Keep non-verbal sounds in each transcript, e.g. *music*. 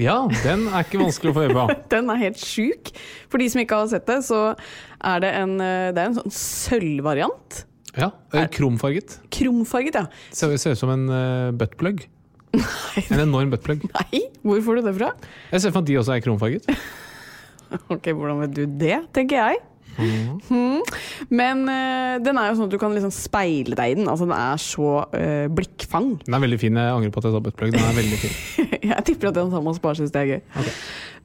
Ja, den er ikke vanskelig å få øye på. *laughs* Den er helt sjuk. For de som ikke har sett det, så er det en, det er en sånn sølvvariant. Ja, eh, Kromfarget. Kromfarget, ja. Ser, ser ut som en uh, buttplug. *laughs* En enorm buttplug. Nei, hvor får du det fra? Jeg ser for meg at de også er kromfarget. *laughs* Ok, hvordan vet du det, tenker jeg. Mhm. Men uh, den er jo sånn at du kan liksom speile deg i den. Altså Den er så uh, blikkfang. Den er veldig fin. Jeg angrer på at jeg sa buttplug. Den er veldig fin. *laughs* jeg tipper at Jan Thomas bare syns det er gøy.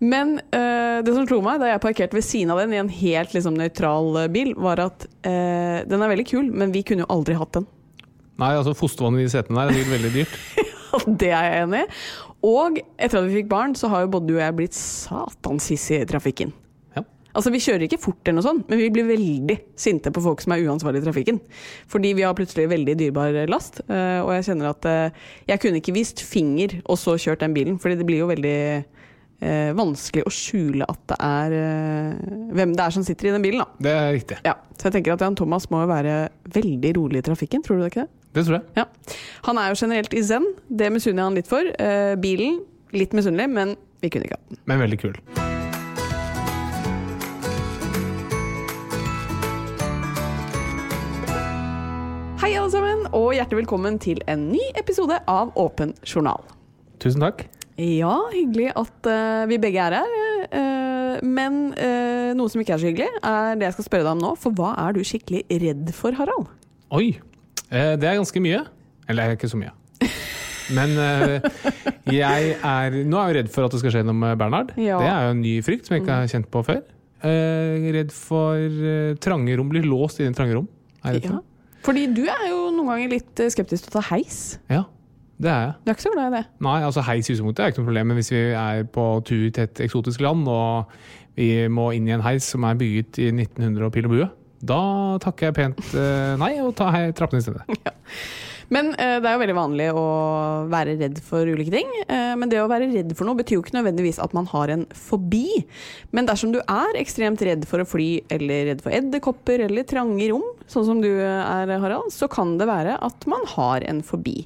Men uh, det som slo meg da jeg parkerte ved siden av den i en helt liksom, nøytral bil, var at den er veldig kul, men vi kunne jo aldri hatt den. Nei, altså fostervannet i setene der er sikkert veldig dyrt. *laughs* det er jeg enig i. Og etter at vi fikk barn, så har jo både du og jeg blitt satans hissige i trafikken. Altså, Vi kjører ikke fort, eller noe sånt, men vi blir veldig sinte på folk som er uansvarlige i trafikken. Fordi vi har plutselig veldig dyrebar last, eh, og jeg kjenner at eh, jeg kunne ikke vist finger og så kjørt den bilen, fordi det blir jo veldig eh, vanskelig å skjule at det er eh, hvem det er som sitter i den bilen. da. Det er riktig. Ja, Så jeg tenker at Jan Thomas må jo være veldig rolig i trafikken, tror du ikke det? Det tror jeg. Ja. Han er jo generelt i zen, det misunner jeg han litt for. Eh, bilen, litt misunnelig, men vi kunne ikke hatt den. Men veldig kul. Hei alle sammen, og hjertelig velkommen til en ny episode av Åpen journal. Tusen takk. Ja, hyggelig at uh, vi begge er her. Uh, men uh, noe som ikke er så hyggelig, er det jeg skal spørre deg om nå. For hva er du skikkelig redd for, Harald? Oi. Det er ganske mye. Eller ikke så mye. Men jeg er Nå er jeg jo redd for at det skal skje noe med Bernhard. Ja. Det er jo en ny frykt som jeg ikke har kjent på før. Redd for trange rom. Blir låst inne i trange rom. Er jeg redd Ja. For. Fordi du er jo noen ganger litt eh, skeptisk til å ta heis. Ja, det er jeg. Du er ikke så glad i det? Nei, altså heis i utgangspunktet er ikke noe problem, men hvis vi er på tur til et eksotisk land, og vi må inn i en heis som er bygget i 1900 og pil og bue, da takker jeg pent eh, nei og tar trappene i stedet. *laughs* Men eh, det er jo veldig vanlig å være redd for ulike ting. Eh, men det å være redd for noe betyr jo ikke nødvendigvis at man har en fobi. Men dersom du er ekstremt redd for å fly, eller redd for edderkopper eller trange rom, sånn som du er, Harald, så kan det være at man har en fobi.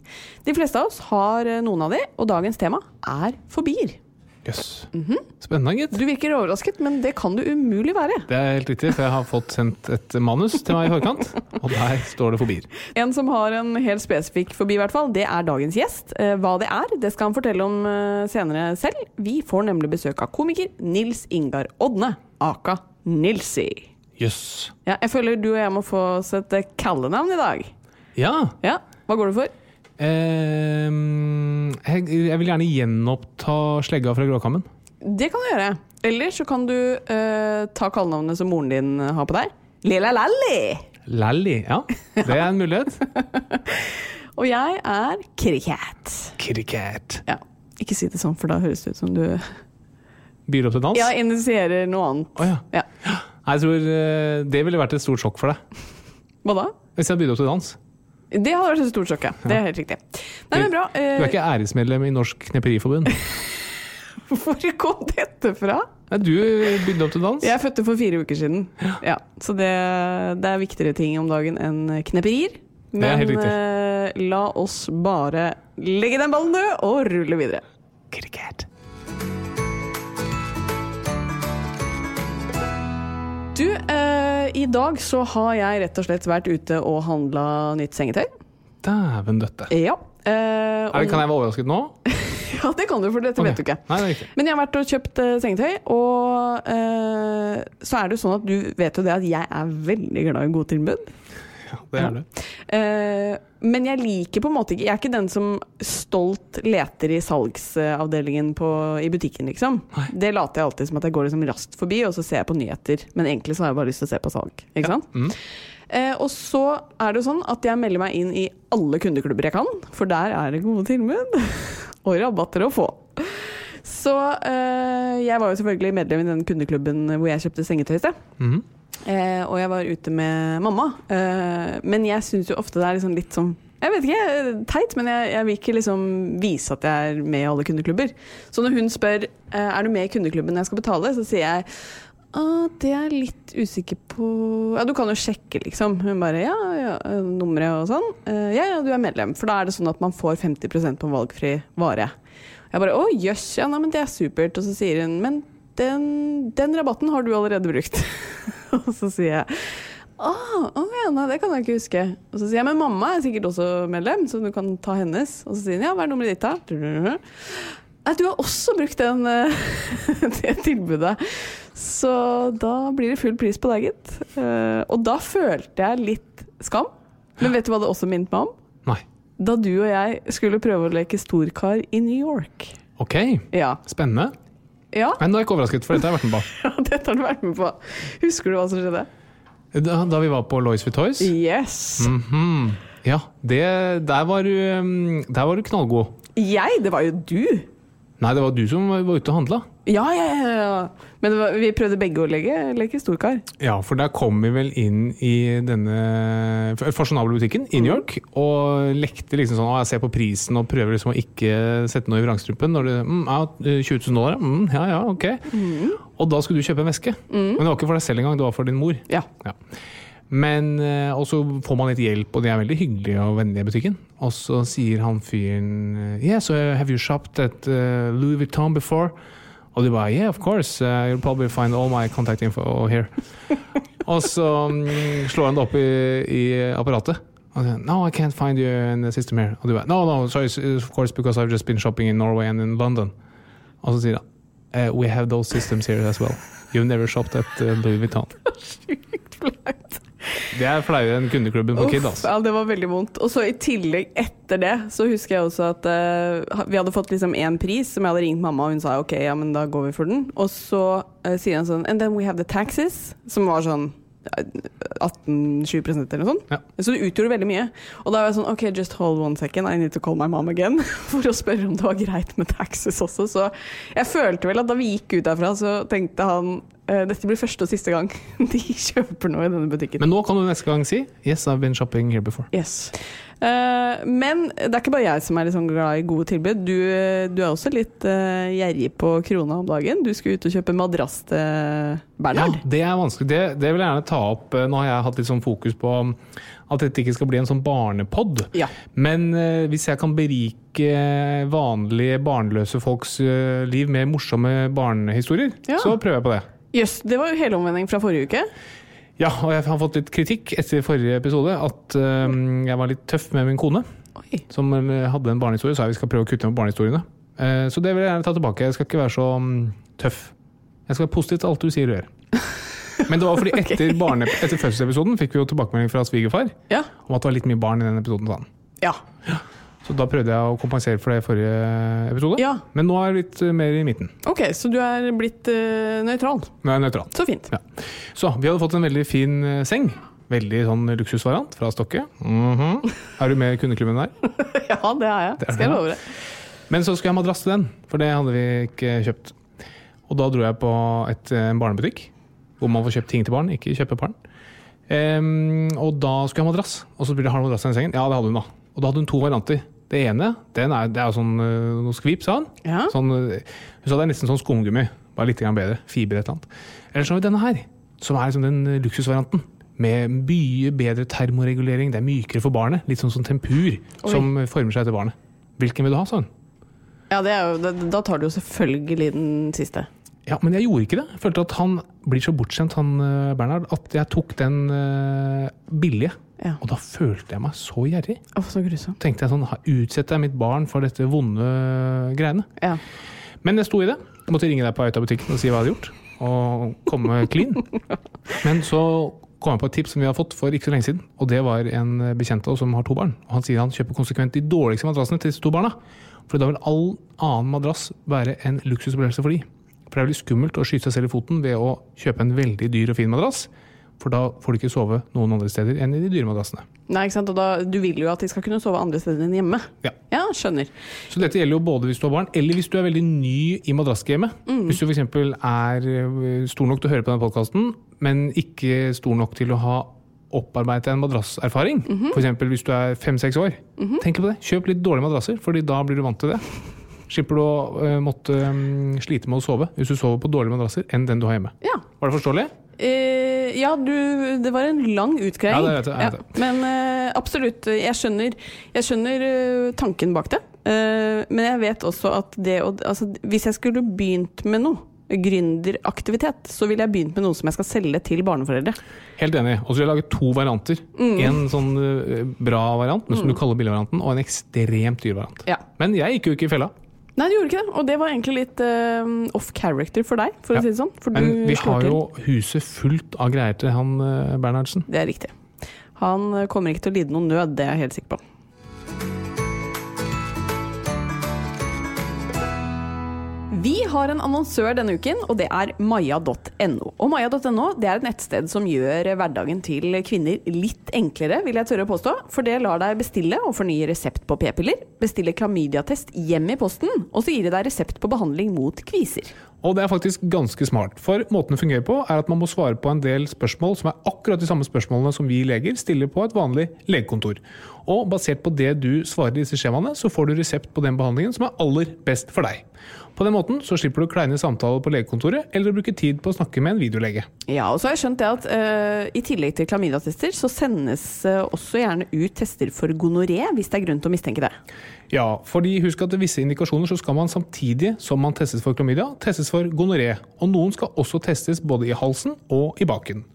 De fleste av oss har eh, noen av de, og dagens tema er fobier. Jøss. Spennende, gitt. Du virker overrasket, men det kan du umulig være. Det er helt riktig, for jeg har fått sendt et manus til meg i forkant, og der står det fobier. En som har en helt spesifikk fobi, i hvert fall, det er dagens gjest. Eh, Hva det er, det skal han fortelle om eh, senere selv. Vi får nemlig besøk av komiker Nils Ingar Odne, aka Nilsi. Jøss. Ja, jeg føler du og jeg må få oss et eh, kallenavn i dag. Ja. Ja, Hva går du for? Jeg, jeg vil gjerne gjenoppta slegga fra Gråkammen. Det kan du gjøre. Eller så kan du eh, ta kallenavnet som moren din har på deg. Lilla Lally. Lally, ja. Det er en mulighet. *laughs* Og jeg er Kriket. Cricket. Ja. Ikke si det sånn, for da høres det ut som du Byr opp til dans? Ja, initierer noe annet. Oh, ja. Ja. Jeg tror eh, det ville vært et stort sjokk for deg. Hva da? Hvis jeg bydde opp til dans. Det hadde vært et stort sjokk, ja. Det er helt riktig. Nei, men bra. Du er ikke æresmedlem i Norsk Kneperiforbund. *laughs* Hvor kom dette fra? Nei, du bydde opp til dans. Jeg fødte for fire uker siden. Ja, så det, det er viktigere ting om dagen enn kneperier. Er helt Men eh, la oss bare legge den ballen død og rulle videre. Cricket. Du, eh, i dag så har jeg rett og slett vært ute og handla nytt sengetøy. Dæven døtte. Ja. Eh, og... det, kan jeg være overrasket nå? *laughs* ja, det kan du, for dette okay. vet du ikke. Nei, det riktig. Men jeg har vært og kjøpt eh, sengetøy, og eh, så er det jo sånn at du vet jo det at jeg er veldig glad i gode tilbud. Ja, det er det. Uh, men jeg liker på en måte ikke Jeg er ikke den som stolt leter i salgsavdelingen på, i butikken, liksom. Nei. Det later jeg alltid som at jeg går liksom raskt forbi, og så ser jeg på nyheter. Men egentlig så har jeg bare lyst til å se på salg. Ikke sant? Mm. Uh, og så er det jo sånn at jeg melder meg inn i alle kundeklubber jeg kan, for der er det gode tilbud *laughs* og rabatter å få. Så uh, jeg var jo selvfølgelig medlem i den kundeklubben hvor jeg kjøpte sengetøy i sted. Mhm. Eh, og jeg var ute med mamma. Eh, men jeg syns jo ofte det er liksom litt sånn jeg vet ikke, eh, teit, men jeg, jeg vil ikke liksom vise at jeg er med i alle kundeklubber. Så når hun spør eh, er du med i kundeklubben når jeg skal betale, så sier jeg ah, det er jeg litt usikker på Ja, du kan jo sjekke, liksom. Hun bare ja, ja, nummeret og sånn. Eh, ja, ja, du er medlem. For da er det sånn at man får 50% på valgfri vare. Jeg bare å jøss, ja, nei, men det er supert. Og så sier hun men den, den rabatten har du allerede brukt. *laughs* og så sier jeg ah, ja, nei, det kan jeg ikke huske. Og så sier jeg men mamma er sikkert også medlem, så du kan ta hennes. Og så sier hun ja, hva er nummeret ditt da? Nei, du har også brukt den, eh, *laughs* det tilbudet. Så da blir det full pris på deg, gitt. Eh, Og da følte jeg litt skam. Men vet du hva det også minnet meg om? Nei. Da du og jeg skulle prøve å leke storkar i New York. Ok, Ja. spennende. Ja, Nei, nå er jeg ikke overrasket, for dette har jeg vært med på. *laughs* ja dette har du vært med på. Husker du hva som skjedde? Da, da vi var på Lois with Toys. Yes. Mhm. Ja, det, der, var du, um, der var du knallgod. Jeg? Det var jo du. Nei, det var du som var ute og handla. Ja, ja, ja. Men var, vi prøvde begge å leke, leke storkar. Ja, for der kom vi vel inn i denne fasjonable butikken i New York og lekte liksom sånn Å, jeg ser på prisen og prøver liksom å ikke sette noe i vrangstrupen. Når det mm, ja, 20 000 dollar, ja. Mm, ja, ja, ok. Og da skulle du kjøpe en veske. Men det var ikke for deg selv engang, det var for din mor. Ja. Ja. Men eh, Og så får man litt hjelp, og de er veldig hyggelige og vennlige i butikken. Og så sier han fyren eh, Yeah, so have you shopped at uh, Louis Vuitton before? Og de bare Yeah, of course. Uh, you'll probably find all my contact info here. *laughs* og så um, slår han det opp i, i apparatet. Og sier, no, I can't find you in the system here. Og de bare No, no, sorry, of course, because I've just been shopping in Norway and in London. Og så sier han uh, We have those systems here as well. You've never shopped at uh, Louis Vuitton. *laughs* Sjukt flaut. Det er flauere enn kundeklubben på Kid, altså. ja, det var veldig vondt. Og så i tillegg, etter det, så husker jeg også at uh, vi hadde fått liksom én pris som jeg hadde ringt mamma, og hun sa ok, ja, men da går vi for den. Og så uh, sier han sånn And then we have the taxes, som var sånn 18-20 eller noe sånt. Ja. Så det utgjorde veldig mye. Og da var jeg sånn OK, just hold one second, I need to call my mom again. *laughs* For å spørre om det var greit med taxes også. Så jeg følte vel at da vi gikk ut derfra, så tenkte han eh, dette blir første og siste gang *laughs* de kjøper noe i denne butikken. Men nå kan du neste gang si Yes, I've been shopping here before. Yes. Uh, men det er ikke bare jeg som er litt sånn glad i gode tilbud. Du, du er også litt uh, gjerrig på krona om dagen. Du skulle ut og kjøpe madrass til Ja, det er vanskelig. Det, det vil jeg gjerne ta opp. Nå har jeg hatt litt sånn fokus på at dette ikke skal bli en sånn barnepod. Ja. Men uh, hvis jeg kan berike vanlige barnløse folks eh, liv med morsomme barnehistorier, Ja. så prøver jeg på det. Jøss, det var jo helomvending fra forrige uke. Ja, og jeg har fått litt kritikk etter forrige episode at uh, jeg var litt tøff med min kone, Oi. som eh, hadde en barnehistorie. Så jeg vi skal prøve å kutte ned på barnehistoriene. Uh, så det vil jeg gjerne ta tilbake. Jeg skal ikke være så um, tøff. Jeg skal være positiv til alt du sier og gjør. *laughs* Men det var fordi etter, barne, etter fødselsepisoden fikk vi jo tilbakemelding fra svigerfar Ja. om at det var litt mye barn i den episoden. Sånn. Ja. Ja. Så da prøvde jeg å kompensere for det i forrige episode. ja. Men nå er jeg litt eh, mer i midten. Ok, så du er blitt uh, nøytral. Nå er jeg nøytral. Så fint. Ja. Så vi hadde fått en veldig fin eh, seng. Veldig sånn luksusvariant fra Stokke. Mhm. Er du med i kundeklubben der? *laughs* ja, det er jeg. Det er Skal jeg love det. Men så skulle jeg ha madrass til den, for det hadde vi ikke kjøpt. Og da dro jeg på et, en barnebutikk, hvor man får kjøpt ting til barn, ikke kjøpe barn. Um, og da skulle jeg ha madrass. Og så spurte jeg har madrass i sengen. Ja, det hadde hun da. Og da hadde hun to varianter. Det ene den er, det er sånn eh, noe skvip, sa han. Ja. Sånn, eh, hun sa det er nesten sånn skumgummi, bare litt bedre. Fiber et eller annet. Eller så har vi denne her, som er liksom den eh, luksusvarianten. med mye bedre termoregulering. Det er mykere for barnet. Litt sånn som tempur, Oi. som former seg etter barnet. Hvilken vil du ha, sa hun. Ja, det er jo, da, da tar du jo selvfølgelig den siste. Ja, men jeg gjorde ikke det. Jeg følte at han blir så bortskjemt, han Bernhard, at jeg tok den billige. Ja. Og da følte jeg meg så gjerrig. Oh, så grusomt. Tenkte jeg sånn, Utsetter jeg mitt barn for dette vonde greiene? Ja. Men jeg sto i det. Jeg måtte ringe deg på vei ut av butikken og si hva jeg hadde gjort. Og komme clean. *laughs* Men så kom jeg på et tips som vi har fått for ikke så lenge siden. Og det var en bekjent av oss som har to barn. Og han sier han kjøper konsekvent de dårligste madrassene til disse to barna. For da vil all annen madrass være en luksusopplevelse for de. For det er veldig skummelt å skyte seg selv i foten ved å kjøpe en veldig dyr og fin madrass. For da får du ikke sove noen andre steder enn i de dyre madrassene. Nei, ikke sant? Og da, du vil jo at de skal kunne sove andre steder enn hjemme. Ja. Ja, skjønner. Så dette gjelder jo både hvis du har barn, eller hvis du er veldig ny i madrassgamet. Mm. Hvis du f.eks. er øh, stor nok til å høre på denne podkasten, men ikke stor nok til å ha opparbeidet en madrasserfaring. Mm For eksempel hvis du er fem-seks år. Tenk på det. Kjøp litt dårlige madrasser, fordi da blir du vant til det. Slipper du å øh, måtte øhm, slite med å sove hvis du sover på dårlige madrasser enn den du har hjemme. Ja. Var det forståelig? Eh, ja, du, det var en lang utgreiing. Ja, det vet jeg, jeg vet Ja, men uh, absolutt, jeg skjønner, jeg skjønner eh, tanken bak det. Men jeg vet også at det å altså, Hvis jeg skulle begynt med noe, gründeraktivitet, så ville jeg begynt med noe som jeg skal selge til barneforeldre. Helt enig. Og så vil jeg lage to varianter. Mm. En sånn bra variant, men som du kaller billigvarianten, og en ekstremt dyr variant. Ja. Men jeg gikk jo ikke i fella. Nei, du gjorde ikke det. Og det var egentlig litt uh, off character for deg, for Ja. å si det sånn. For Men du vi har jo huset fullt av greier til han eh, Bernhardsen. Det er riktig. Han eh, kommer ikke til å lide noen nød, det er jeg helt sikker på. Vi har en annonsør denne uken, og det er maya.no. Og maya.no er et nettsted som gjør hverdagen til kvinner litt enklere, vil jeg tørre å påstå. For det lar deg bestille og fornye resept på p-piller, bestille klamydiatest hjem i posten, og så gir de deg resept på behandling mot kviser. Og det er faktisk ganske smart, for måten det fungerer på, er at man må svare på en del spørsmål som er akkurat de samme spørsmålene som vi leger stiller på et vanlig legekontor. Og basert på det du svarer i disse skjemaene, så får du resept på den behandlingen som er aller best for deg. På den måten så slipper du kleine samtaler på legekontoret, eller å bruke tid på å snakke med en videolege. Ja, og så har jeg skjønt det at uh, i tillegg til klamydiatester, så sendes uh, også gjerne ut tester for gonoré, hvis det er grunn til å mistenke det. Ja, fordi husk at visse indikasjoner så skal man samtidig som man testes for klamydia, testes for gonoré. Og noen skal også testes både i halsen og i baken.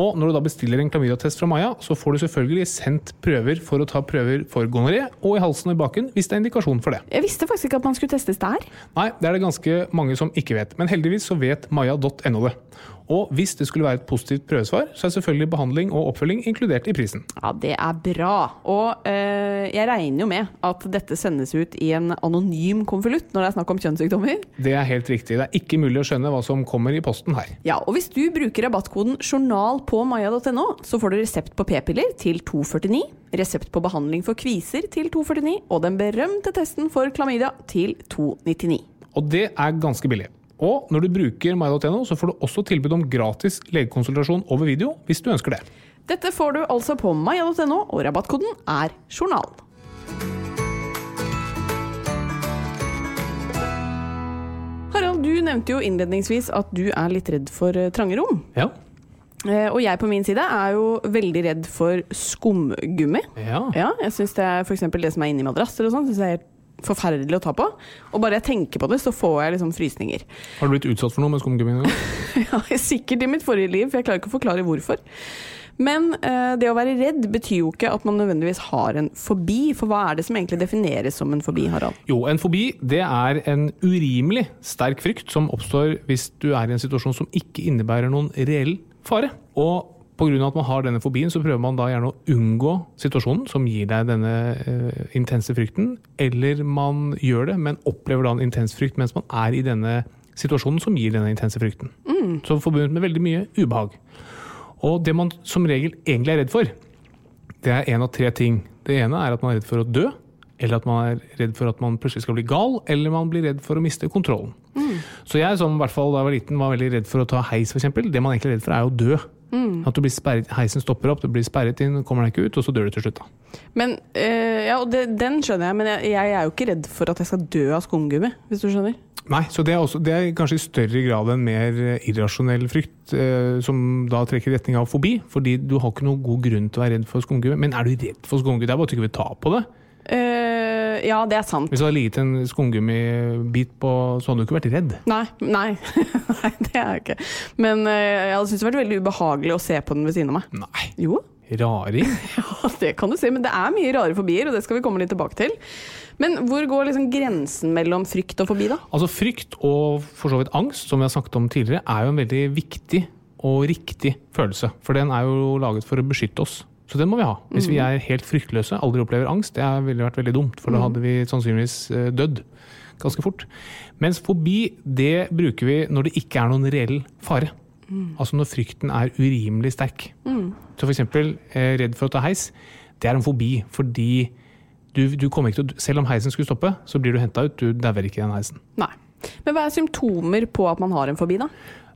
Og når du da bestiller en klamydiatest fra Maja, så får du selvfølgelig sendt prøver for å ta prøver for gonoré og i halsen og i baken hvis det er indikasjon for det. Jeg visste faktisk ikke at man skulle testes der. Nei, det er det ganske mange som ikke vet, men heldigvis så vet maja.no det. Og hvis det skulle være et positivt prøvesvar, så er selvfølgelig behandling og oppfølging inkludert i prisen. Ja, det er bra. Og øh, jeg regner jo med at dette sendes ut i en anonym konvolutt når det er snakk om kjønnssykdommer. Det er helt riktig. Det er ikke mulig å skjønne hva som kommer i posten her. Ja, og hvis du bruker rabattkoden 'journal' på maya.no, så får du resept på p-piller til 249, resept på behandling for kviser til 249, og den berømte testen for klamydia til 299. Og det er ganske billig. Og når du bruker my.no, så får du også tilbud om gratis legekonsultasjon over video, hvis du ønsker det. Dette får du altså på my.no, og rabattkoden er 'journal'. Harald, du nevnte jo innledningsvis at du er litt redd for eh, trange rom. Ja. Eh, Og jeg på min side er jo veldig redd for skumgummi. Ja. Ja, jeg syns det er f.eks. det som er inni madrasser og sånn, synes jeg er helt forferdelig å ta på. Og bare jeg tenker på det, så får jeg liksom frysninger. Har du blitt utsatt for noe med skumgummi? *laughs* Ja, sikkert i mitt forrige liv, for jeg klarer ikke å forklare hvorfor. Men eh, det å være redd betyr jo ikke at man nødvendigvis har en fobi. For hva er det som egentlig defineres som en fobi, Harald? Jo, en fobi det er en urimelig sterk frykt som oppstår hvis du er i en situasjon som ikke innebærer noen reell fare. Og pga. at man har denne fobien, så prøver man da gjerne å unngå situasjonen som gir deg denne uh, intense frykten. Eller man gjør det, men opplever da en intens frykt mens man er i denne situasjonen som gir denne intense frykten. Så forbundet med veldig mye ubehag. Og det man som regel egentlig er redd for, det er én av tre ting. Det ene er at man er redd for å dø, eller at man er redd for at man plutselig skal bli gal, eller man blir redd for å miste kontrollen. Så jeg som i hvert fall da jeg var liten var veldig redd for å ta heis, f.eks. Det man egentlig er redd for, er å dø. At du blir sperret, heisen stopper opp, du blir sperret inn, kommer deg ikke ut, og så dør du til slutt. da. Men, øh, ja, og det, Den skjønner jeg, men jeg, jeg er jo ikke redd for at jeg skal dø av skumgummi, hvis du skjønner. Nei, så det er, også, det er, kanskje i større grad en mer irrasjonell frykt, øh, som da trekker i retning av fobi. Fordi du har ikke noen god grunn til å være redd for skumgummi. Men er du redd for skumgummi? Det er bare at du ikke vil ta på det. Uh, ja, det er sant. Hvis du hadde ligget en skumgummibit på, så hadde du ikke vært redd? Nei, nei. *laughs* nei det er jeg ikke. Men uh, jeg hadde syntes det vært veldig ubehagelig å se på den ved siden av meg. Nei. Jo. Raring? *laughs* ja, det kan du si. Men det er mye rare fobier, og det skal vi komme litt tilbake til. Men hvor går liksom grensen mellom frykt og fobi, da? Altså Frykt og for så vidt angst, som vi har snakket om tidligere, er jo en veldig viktig og riktig følelse. For den er jo laget for å beskytte oss. Så den må vi ha. Hvis vi mm. er helt fryktløse, aldri opplever angst, det ville vært veldig dumt. For da mm. hadde vi sannsynligvis eh, dødd ganske fort. Mens fobi, det bruker vi når det ikke er noen reell fare. Mm. Altså når frykten er urimelig sterk. Mm. Så f.eks. Eh, redd for å ta heis. Det er en fobi fordi du, du kommer ikke til å, Selv om heisen skulle stoppe, så blir du henta ut. Du dauer ikke i den heisen. Nei. Men hva er symptomer på at man har en fobi, da?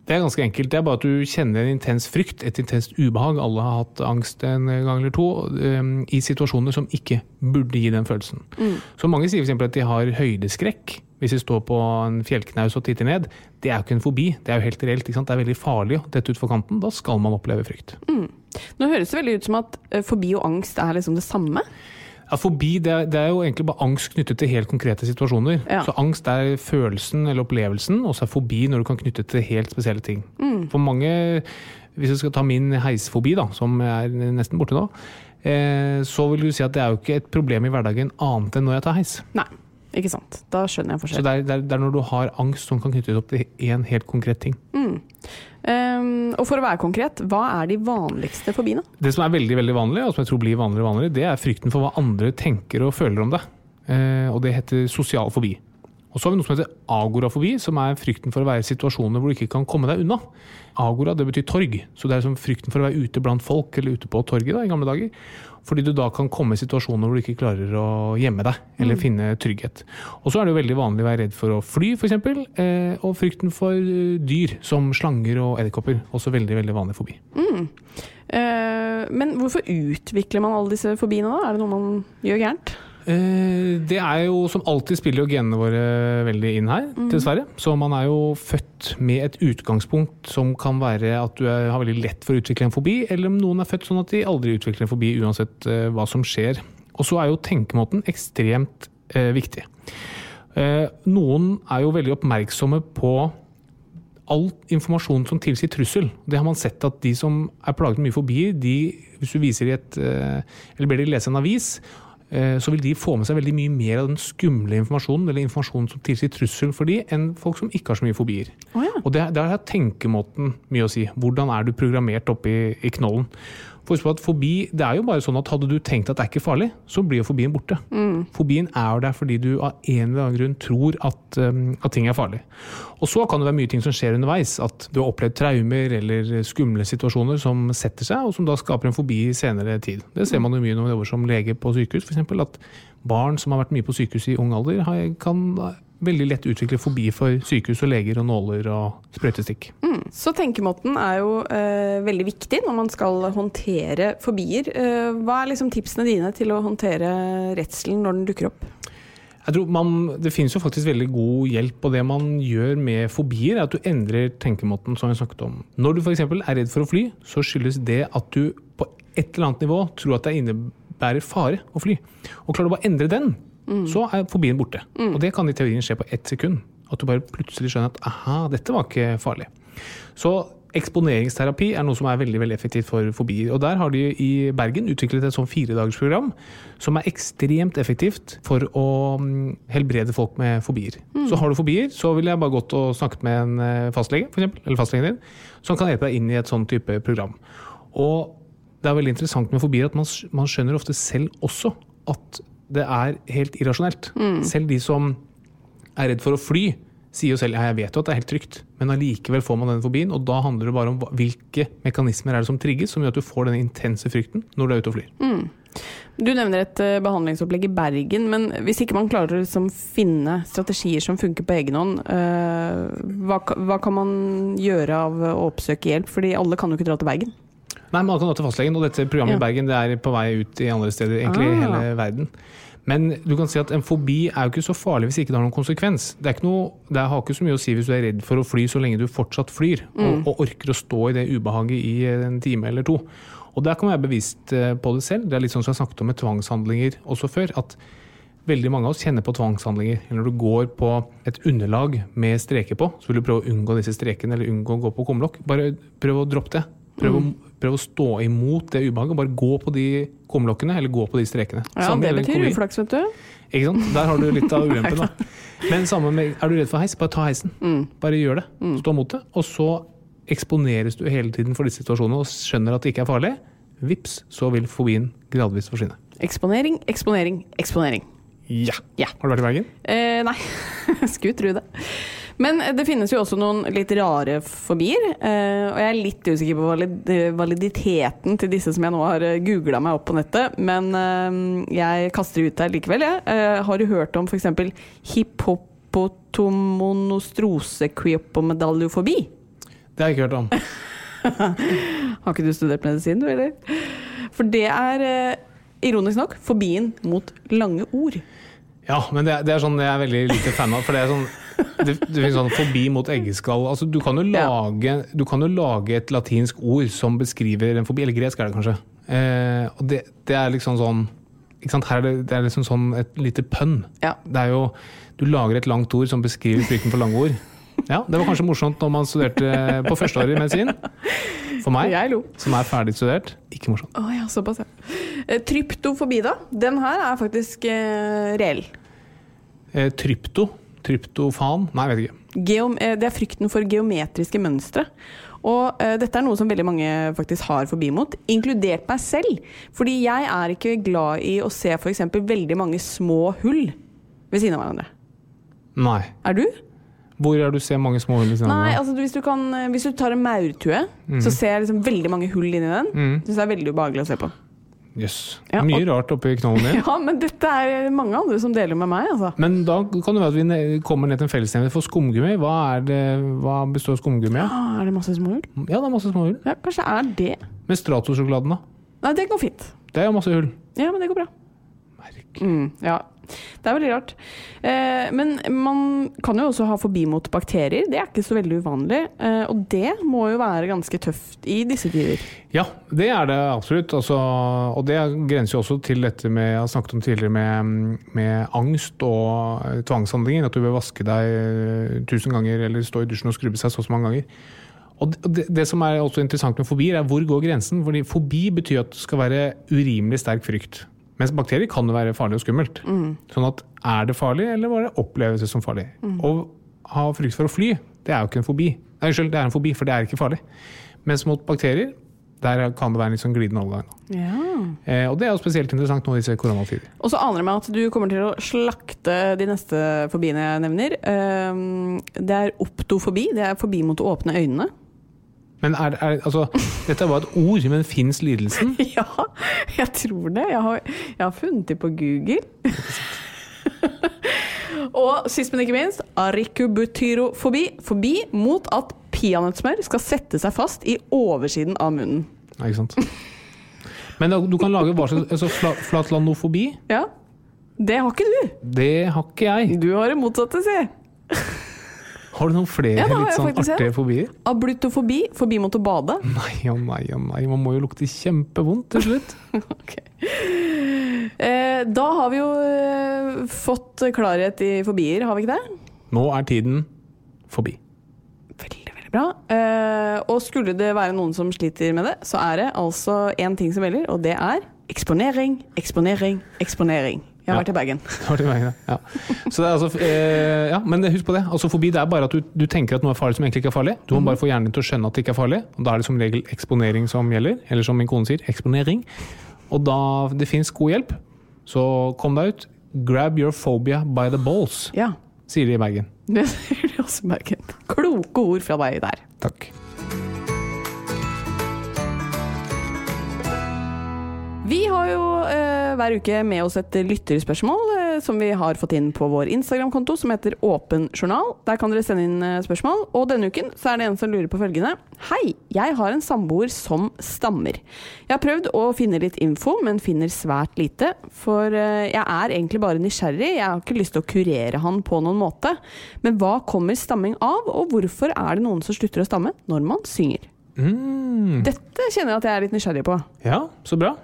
Det er ganske enkelt. Det er bare at du kjenner en intens frykt, et intenst ubehag. Alle har hatt angst en gang eller to um, i situasjoner som ikke burde gi den følelsen. Mm. Så mange sier f.eks. at de har høydeskrekk. Hvis de står på en fjellknaus og titter ned. Det er jo ikke en fobi, det er jo helt reelt. Det er veldig farlig å dette utfor kanten. Da skal man oppleve frykt. Mm. Nå høres det veldig ut som at eh, fobi og angst er liksom det samme. Ja, Fobi det er, det er, jo egentlig bare angst knyttet til helt konkrete situasjoner. Ja. Så angst er følelsen eller opplevelsen, og så er fobi når du kan knytte til helt spesielle ting. Mm. For mange, hvis jeg skal ta min heisfobi, da, som er nesten borte nå, eh, så vil du si at det er jo ikke et problem i hverdagen annet enn når jeg tar heis. Nei. Ikke sant. Da skjønner jeg forskjell. Så det er, det er, når du har angst som kan knyttes opp til én helt konkret ting. Mm. Um, og for å være konkret, hva er de vanligste fobiene? Det som er veldig veldig vanlig, og som jeg tror blir vanligere og vanligere, det er frykten for hva andre tenker og føler om det. Uh, og det heter sosial fobi. Og så har vi noe som heter agorafobi, som er frykten for å være i situasjoner hvor du ikke kan komme deg unna. Agora det betyr torg, så det er som frykten for å være ute blant folk, eller ute på torget da, i gamle dager. Fordi du da kan komme i situasjoner hvor du ikke klarer å gjemme deg, eller mm. finne trygghet. Og så er det jo veldig vanlig å være redd for å fly, f.eks. Eh, og frykten for eh, dyr, som slanger og edderkopper. Også veldig, veldig vanlig fobi. Mm. Eh, men hvorfor utvikler man alle disse fobiene, da? Er det noe man gjør gærent? Eh, det er jo som alltid spiller jo genene våre veldig inn her, mm. dessverre. Så man er jo født med et utgangspunkt som kan være at du er, har veldig lett for å utvikle en fobi, eller om noen er født sånn at de aldri utvikler en fobi uansett uh, hva som skjer. Og så er jo tenkemåten ekstremt uh, viktig. Uh, noen er jo veldig oppmerksomme på all informasjon som tilsier trussel. Det har man sett at de som er plaget med mye fobier, de, hvis du viser i et, eller ber de lese en avis, Eh, så vil de få med seg veldig mye mer av den skumle informasjonen, eller informasjonen som tilsier trussel for de, enn folk som ikke har så mye fobier. Oh, ja. Og Der har tenkemåten mye å si. Hvordan er du programmert oppi i knollen? At fobi, det er jo bare sånn at Hadde du tenkt at det er ikke farlig, så blir jo fobien borte. Mm. Fobien er jo der fordi du av en eller annen grunn tror at, um, at, ting er farlig. Og så kan det være mye ting som skjer underveis. At du har opplevd traumer eller skumle situasjoner som setter seg, og som da skaper en fobi i senere tid. Det ser man jo mye når man jobber som lege på sykehus, f.eks. At barn som har vært mye på sykehus i ung alder, kan veldig lett utvikle fobi for sykehus og leger og nåler og sprøytestikk. Mm. Så tenkemåten er jo eh, veldig viktig når man skal håndtere fobier. Eh, hva er liksom tipsene dine til å håndtere redselen når den dukker opp? Jeg tror man, Det finnes jo faktisk veldig god hjelp, og det man gjør med fobier, er at du endrer tenkemåten, som vi snakket om. Når du f.eks. er redd for å fly, så skyldes det at du på et eller annet nivå tror at det innebærer fare å fly. Og klarer du bare å endre den, mm. så er fobien borte. Mm. Og det kan i teorien skje på ett sekund. At du bare plutselig skjønner at aha, dette var ikke farlig. Så eksponeringsterapi er noe som er veldig veldig effektivt for fobier. Og der har de i Bergen utviklet et sånn firedagersprogram som er ekstremt effektivt for å mm, helbrede folk med fobier. Mm. Så har du fobier, så vil jeg bare gått og snakket med en eh, fastlege, for eksempel, eller fastlegen din, som kan hjelpe deg inn i et sånn type program. Og det er veldig interessant med fobier at man, man skjønner ofte selv også at det er helt irrasjonelt. Mm. Selv de som er redd for å fly, sier jo selv ja, jeg vet jo at det er helt trygt, men allikevel får man den fobien. Og da handler det bare om hvilke mekanismer er det som trigges, som gjør at du får den intense frykten når du er ute og flyr. Mm. Du nevner et uh, behandlingsopplegg i Bergen, men hvis ikke man klarer å liksom, finne strategier som funker på egen hånd, uh, hva, hva, kan man gjøre av å oppsøke hjelp? Fordi alle kan jo ikke dra til Bergen. Nei, man kan gå til fastlegen, og dette programmet i Bergen det er på vei ut i andre steder egentlig i Ah. hele verden. Men du kan si at en fobi er jo ikke så farlig hvis ikke det har noen konsekvens. Det, er ikke noe, det har ikke så mye å si hvis du er redd for å fly så lenge du fortsatt flyr, og, og orker å stå i det ubehaget i en time eller to. Og der kan man være bevisst eh, på det selv. Det er litt sånn som jeg snakket om med tvangshandlinger også før. at Veldig mange av oss kjenner på tvangshandlinger. Når du går på et underlag med streker på, så vil du prøve å unngå disse strekene eller unngå å gå på kumlokk. Bare prøv å droppe det. Prøv, å, prøv å stå imot det ubehaget. Bare gå på de kumlokkene eller gå på de strekene. Ja, Samme det betyr uflaks, vet du. Ikke sant? Der har du litt av *laughs* ulempen. da. Men samme med, er du redd for heis, bare ta heisen. Mm. Bare gjør det. Stå mot det. Og så eksponeres du hele tiden for disse situasjonene og skjønner at det ikke er farlig. Vips, så vil fobien gradvis forsvinne. Eksponering, eksponering, eksponering. Ja. Ja. Har du vært i Bergen? Eh, nei, *laughs* skulle tro det. Men det finnes jo også noen litt rare fobier. Eh, og jeg er litt usikker på validiteten til disse som jeg nå har googla meg opp på nettet. Men eh, jeg kaster ut der likevel, jeg. Eh, har du hørt om f.eks. hippopotomonostrose-kyopomedaljofobie? Det har jeg ikke hørt om. *laughs* Har ikke du studert medisin, du, eller? For det er, eh, ironisk nok, fobien mot lange ord. Ja, men det, er- det er sånn jeg er veldig lite fan av. For det er sånn det, det finnes sånn fobi mot eggeskall. Altså, du, kan jo Ja. lage, du kan jo lage et latinsk ord som beskriver en fobi, eller gresk er det kanskje. Eh, og det, det er liksom sånn? Her er det, det er liksom sånn et lite pønn. Ja. Det er jo, du lager et langt ord som beskriver frykten for lange ord. Ja, Det var kanskje morsomt når man studerte på førsteåret i medisin. For meg, Jeg lo. som er ferdig studert, ikke morsomt. Å ja, såpass, ja. Eh, Tryptofobi, da. Den her er faktisk eh, reell. Eh, trypto? Tryptofan? Nei, jeg vet ikke. Geom eh, det er frykten for geometriske mønstre. Og uh, dette er noe som veldig mange faktisk har forbi mot, inkludert meg selv. Fordi jeg er ikke glad i å se f.eks. veldig mange små hull ved siden av hverandre. Nei. Er du? Hvor er du ser mange små hull Nei, altså hvis du, kan, eh, hvis du tar en maurtue, så ser jeg liksom veldig mange hull inni den. Mm. Syns det er veldig ubehagelig å se på. Jøss. Ja, Mye og- rart oppi knollen din. *laughs* Ja, men dette er mange andre som deler med meg, altså. Men da kan det være at vi ne- kommer ned til en fellesnevner for skumgummi. Hva, det, hva består skumgummi av? Ja? er det masse små hull? Ja, det er masse små hull. Ja, kanskje er det. Men Strato-sjokoladen, da? Nei, det går fint. Det er jo masse hull. Ja, men det går bra. Merk. Mm, ja. Det er veldig rart. Eh, men man kan jo også ha fobi mot bakterier. Det er ikke så veldig uvanlig. Eh, og det må jo være ganske tøft i disse tider. Ja, det er det absolutt. Altså, og det grenser jo også til dette med jeg har snakket om tidligere med, med angst og eh, tvangshandlinger. At du bør vaske deg eh, tusen ganger eller stå i dusjen og skrubbe seg så og så mange ganger. Og det, det som er også interessant med fobier, er hvor går grensen? Fordi fobi betyr at det skal være urimelig sterk frykt. Mens bakterier kan jo være farlig og skummelt. Sånn at er det farlig, eller var det opplevelse som farlig? Å ha frykt for å fly, det er jo ikke en fobi. Nei, unnskyld, det er en fobi, for det er ikke farlig. Mens mot bakterier, der kan det være en litt sånn glidende overgang. Ja. Eh, og det er jo spesielt interessant nå i disse koronatider. Og så aner det meg at du kommer til å slakte de neste fobiene jeg nevner. Um, det er optofobi. Det er fobi mot å åpne øynene. Men er, er, altså, dette var et ord, men fins lidelsen? *laughs* Ja, jeg tror det. Jeg har, jeg har funnet det på Google. *laughs* Og sist, men ikke minst, arikubutyrofobi. Fobi mot at peanøttsmør skal sette seg fast i oversiden av munnen. Nei, ikke sant? Men du kan lage hva slags altså, Flatlandofobi, Ja, Det har ikke du. det har ikke jeg. Du har det motsatte, si. *laughs* Har du noen flere Ja, litt sånn artige artige fobier? Ablutofobi. Fobi mot å bade. *laughs* Nei og nei og nei, man må jo lukte kjempevondt til slutt. *laughs* Ok. Eh, da har vi jo eh, fått klarhet i fobier, har vi ikke det? Nå er tiden forbi. Veldig, veldig bra. Eh, og skulle det være noen som sliter med det, så er det altså én ting som gjelder, og det er eksponering, eksponering, eksponering. Jeg har *laughs* Ja. vært i Bergen. Vært i Bergen. Ja. Så det er altså, eh, ja, men husk på det. Altså, fobi det er bare at du, du tenker at noe er farlig som egentlig ikke er farlig. Du må Mhm. bare få hjernen din til å skjønne at det ikke er farlig. Og da er det som regel eksponering som gjelder. Eller som min kone sier, eksponering. Og da det fins god hjelp, så kom deg ut. Grab your phobia by the balls, Ja, sier de i Bergen. *laughs* det sier de også i Bergen. Kloke ord fra deg der. Takk. Vi har jo eh, hver uke med oss et lytterspørsmål. Eh, som vi har fått inn på vår Instagram-konto, som heter Åpen journal. Der kan dere sende inn eh, spørsmål. Og denne uken så er det en som lurer på følgende. Hei, jeg har en samboer som stammer. Jeg har prøvd å finne litt info, men finner svært lite. For eh, jeg er egentlig bare nysgjerrig. Jeg har ikke lyst til å kurere han på noen måte. Men hva kommer stamming av, og hvorfor er det noen som slutter å stamme når man synger? Mm. Dette kjenner jeg at jeg er litt nysgjerrig på. Ja, så bra.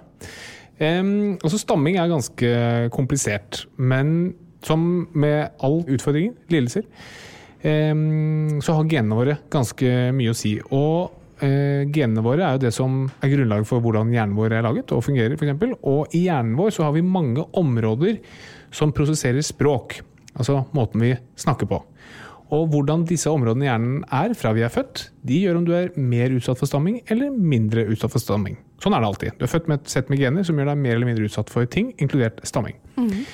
Um, altså Stamming er ganske komplisert, men som med all utfordringer, lidelser, um, så har genene våre ganske mye å si. Og uh, genene våre er jo det som er grunnlaget for hvordan hjernen vår er laget og fungerer, f.eks. Og i hjernen vår så har vi mange områder som prosesserer språk, altså måten vi snakker på. Og hvordan disse områdene i hjernen er fra vi er født, de gjør om du er mer utsatt for stamming eller mindre utsatt for stamming. Sånn er det alltid. Du er født med et sett med gener som gjør deg mer eller mindre utsatt for ting, inkludert stamming. Mm.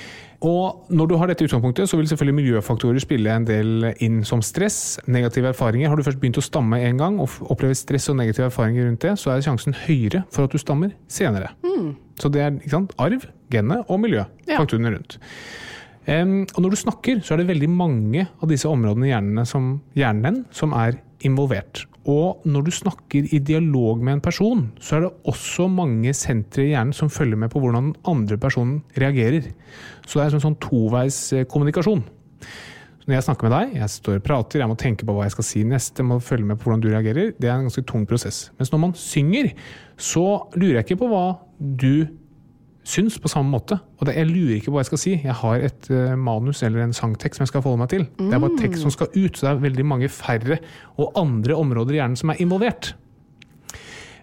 Og når du har dette utgangspunktet, så vil selvfølgelig miljøfaktorer spille en del inn som stress, negative erfaringer. Har du først begynt å stamme en gang og opplever stress og negative erfaringer rundt det, så er sjansen høyere for at du stammer senere. Mm. Så det er sant, arv, genet og miljøfaktorene ja. rundt. Um, og når du snakker, så er det veldig mange av disse områdene i hjernen som, hjernen som er involvert. Og når du snakker i dialog med en person, så er det også mange sentre i hjernen som følger med på hvordan den andre personen reagerer. Så det er en sånn, toveis eh, kommunikasjon. Når jeg snakker med deg, jeg står og prater, jeg må tenke på hva jeg skal si neste, jeg må følge med på hvordan du reagerer. Det er en ganske tung prosess. Mens når man synger, så lurer jeg ikke på hva du syns på samme måte. Og det, jeg lurer ikke på hva jeg skal si. Jeg har et uh, manus eller en sangtekst som jeg skal forholde meg til. Mm. Det er bare tekst som skal ut, så det er veldig mange færre og andre områder i hjernen som er involvert.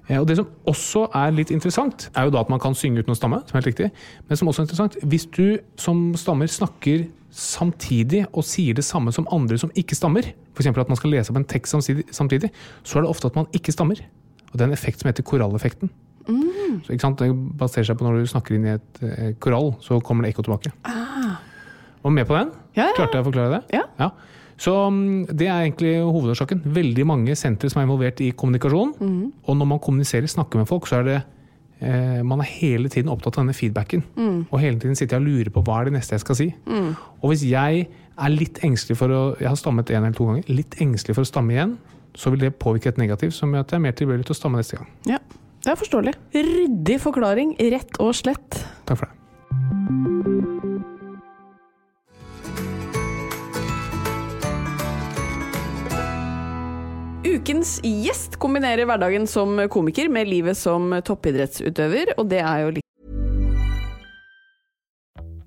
Eh, og Det som også er litt interessant, er jo da at man kan synge uten å stamme. som er helt riktig. Men som også er interessant, hvis du som stammer snakker samtidig og sier det samme som andre som ikke stammer, f.eks. at man skal lese opp en tekst samtidig, så er det ofte at man ikke stammer. Og Det er en effekt som heter koralleffekten. Mm. Så, det baserer seg på når du snakker inn i et eh, korall, så kommer det ekko tilbake. Ah. Var med på den? Ja, ja. Klarte jeg å forklare det? Ja. ja. Så um, det er egentlig hovedårsaken. Veldig mange sentre som er involvert i kommunikasjon. Mm. Og når man kommuniserer, snakker med folk, så er det eh, man er hele tiden opptatt av denne feedbacken. Mm. Og hele tiden sitter jeg og lurer på hva er det neste jeg skal si. Mm. Og hvis jeg er litt engstelig for å Jeg har stammet én eller to ganger. Litt engstelig for å stamme igjen, så vil det påvirke et negativt som gjør at jeg er mer tilbøyelig til å stamme neste gang. Ja. Det er forståelig. Ryddig forklaring, rett og slett. Takk for det. Ukens gjest kombinerer hverdagen som komiker med livet som toppidrettsutøver, og det er jo litt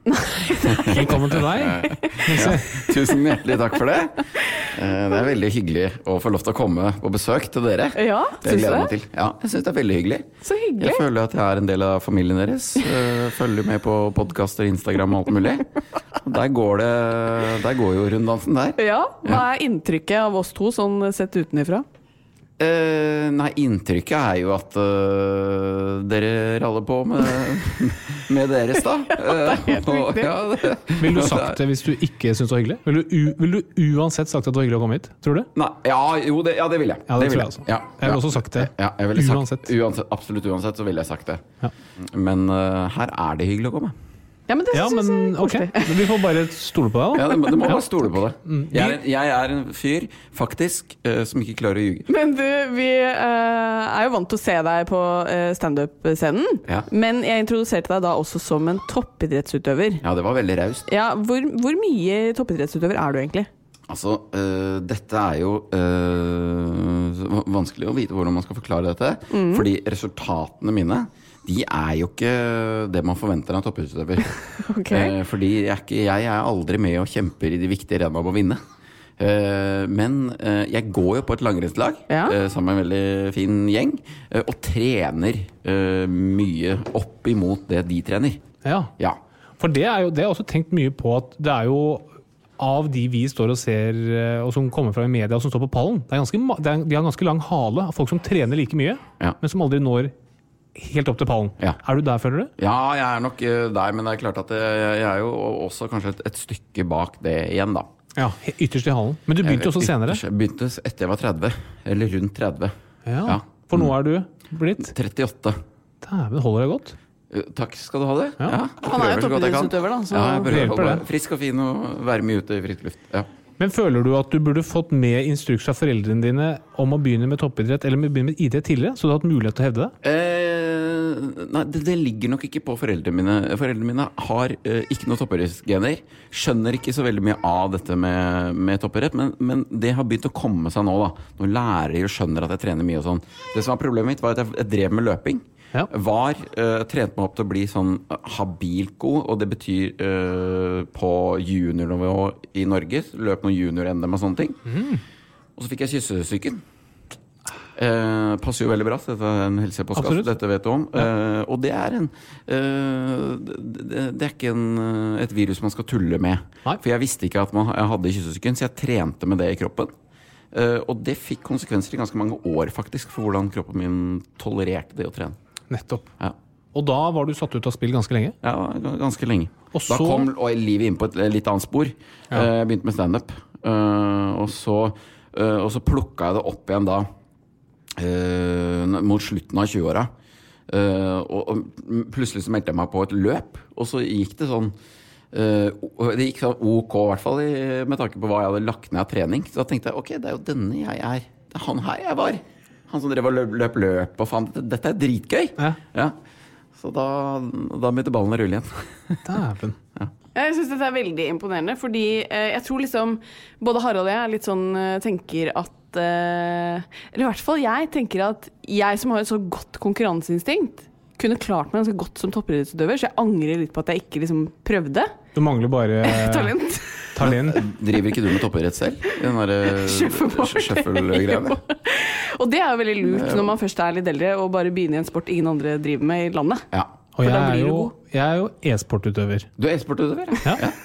Velkommen til deg. Ja, tusen hjertelig takk for det. Eh, det er veldig hyggelig å få lov til å komme på besøk til dere. Ja, det gleder jeg meg til. Ja, jeg syns det er veldig hyggelig. Så hyggelig. Jeg føler at jeg er en del av familien deres. Eh, følger med på podkaster, Instagram og alt mulig. Der går, det, der går jo runddansen der. Ja, Hva er inntrykket av oss to sånn sett utenifra? Eh, nei, inntrykket er jo at uh, dere raller på med, *laughs* med deres, da. Eh, *laughs* uh, ja, det- Ville du *laughs* sagt det hvis du ikke syntes det var hyggelig? Ville du, vil du uansett sagt at det var hyggelig å komme hit? Tror du? Nei, ja, jo, det, ja, det vil jeg. Ja, det det vil jeg altså. Ja, Jeg ville ja. også sagt det. Ja, jeg ville sagt, Uansett. uansett. Absolutt uansett så ville jeg sagt det. Ja. Men her er det hyggelig å komme. Ja, men det Ja, synes men jeg er ok. koselig. Vi får bare stole på deg, da. Ja, du må- *laughs* må bare stole på det. Mm. Jeg er, en- jeg er en fyr, faktisk, eh, som ikke klarer å ljuge. Men du, vi eh, er jo vant til å se deg på uh, standup-scenen. Ja. Men jeg introduserte deg da også som en toppidrettsutøver. Ja, det var veldig raust. Ja, hvor, hvor mye toppidrettsutøver er du egentlig? Altså, øh, dette er jo øh, vanskelig å vite hvordan man skal forklare dette. Mm. Fordi resultatene mine, de er jo ikke det man forventer av en toppidrettsutøver. *laughs* Ok. Eh, fordi jeg er, ikke, jeg er aldri med og kjemper i de viktige renna om å vinne. Eh, men eh, jeg går jo på et langrennslag Ja. sammen med en veldig fin gjeng. og trener mye opp imot det de trener. Ja. Ja. For det er jo det er også tenkt mye på at det er jo av de vi står og ser, og som kommer fra i media og som står på pallen, det er ganske, det er, de har ganske lang hale av folk som trener like mye, Ja. men som aldri når helt opp til pallen. Ja. Er du der, føler du? Ja, jeg er nok eh, der, men det er klart at jeg, jeg er jo også kanskje et, et stykke bak det igjen, da. Ja, Ytterst i halen. Men du begynte jo også senere. Jeg begynte etter jeg var 30. Eller rundt 30. Ja. Ja. For nå er du blitt 38. Dæven, holder det godt? Eh, Takk skal du ha, det. Ja. Ja. Han er jo toppidrettsutøver, da. Så Ja, jeg prøver å holde frisk og fin og være mye ute i frisk luft. Ja. Men føler du at du burde fått med instruks av foreldrene dine om å begynne med toppidrett eller begynne med idrett tidligere, så du har hatt mulighet til å hevde det? Eh, nei, det, det ligger nok ikke på foreldrene mine. Foreldrene mine har eh, ikke noe toppidrettsgener. Skjønner ikke så veldig mye av dette med, med toppidrett, men, men det har begynt å komme seg nå. da Nå lærer de og skjønner at jeg trener mye og sånn. Det som var problemet mitt, var at jeg, jeg drev med løping. Ja. Var uh, trent meg opp til å bli sånn habilt god, og det betyr uh, på juniornivå i Norge. Løp noen junior-NM og sånne ting. Og så fikk jeg kyssesyken. Eh, passer jo veldig bra. Er en helsepostkasse, dette vet du om. Eh, og det er en eh, det, det er ikke en, eh, et virus man skal tulle med. Nei. For jeg visste ikke at man, jeg hadde kyssesyken, så jeg trente med det i kroppen. Eh, og det fikk konsekvenser i ganske mange år, faktisk, for hvordan kroppen min tolererte det å trene. Nettopp. Ja. Og da var du satt ut av spill ganske lenge? Ja, ganske lenge. Og Da kom og livet inn på et litt annet spor. Ja. Eh, Jeg begynte med standup. Uh, og, så, eh, og så plukka jeg det opp igjen da eh, mot slutten av 20-åra. Eh, og, plutselig så meldte jeg meg på et løp, og så gikk det sånn eh, Det gikk sånn ok, i hvert fall med tanke på hva jeg hadde lagt ned av trening. Så da tenkte jeg ok, det er jo denne jeg er. Det er han her jeg var. Han som drev og løp løp, løp og faen, dette, dette er dritgøy. Ja. Ja. Så da, da begynte ballen å rulle igjen. *laughs* Dæven. Jeg syns dette er veldig imponerende, fordi eh, jeg tror liksom både Harald og jeg er litt sånn eh, tenker at eh, Eller i hvert fall jeg tenker at jeg som har et så godt konkurranseinstinkt, kunne klart meg ganske godt som toppidrettsutøver, så jeg angrer litt på at jeg ikke liksom prøvde. Du mangler bare *laughs* Talent. Talent. Driver ikke du med toppidrett selv? I den derre *laughs* Shuffleboard. shuffle-greiene? Og det er jo veldig lurt når man først er litt eldre, og bare begynner i en sport ingen andre driver med i landet. Ja. Og jeg er jo, jeg er jo e-sportutøver. Du er e-sportutøver? Ja. *laughs*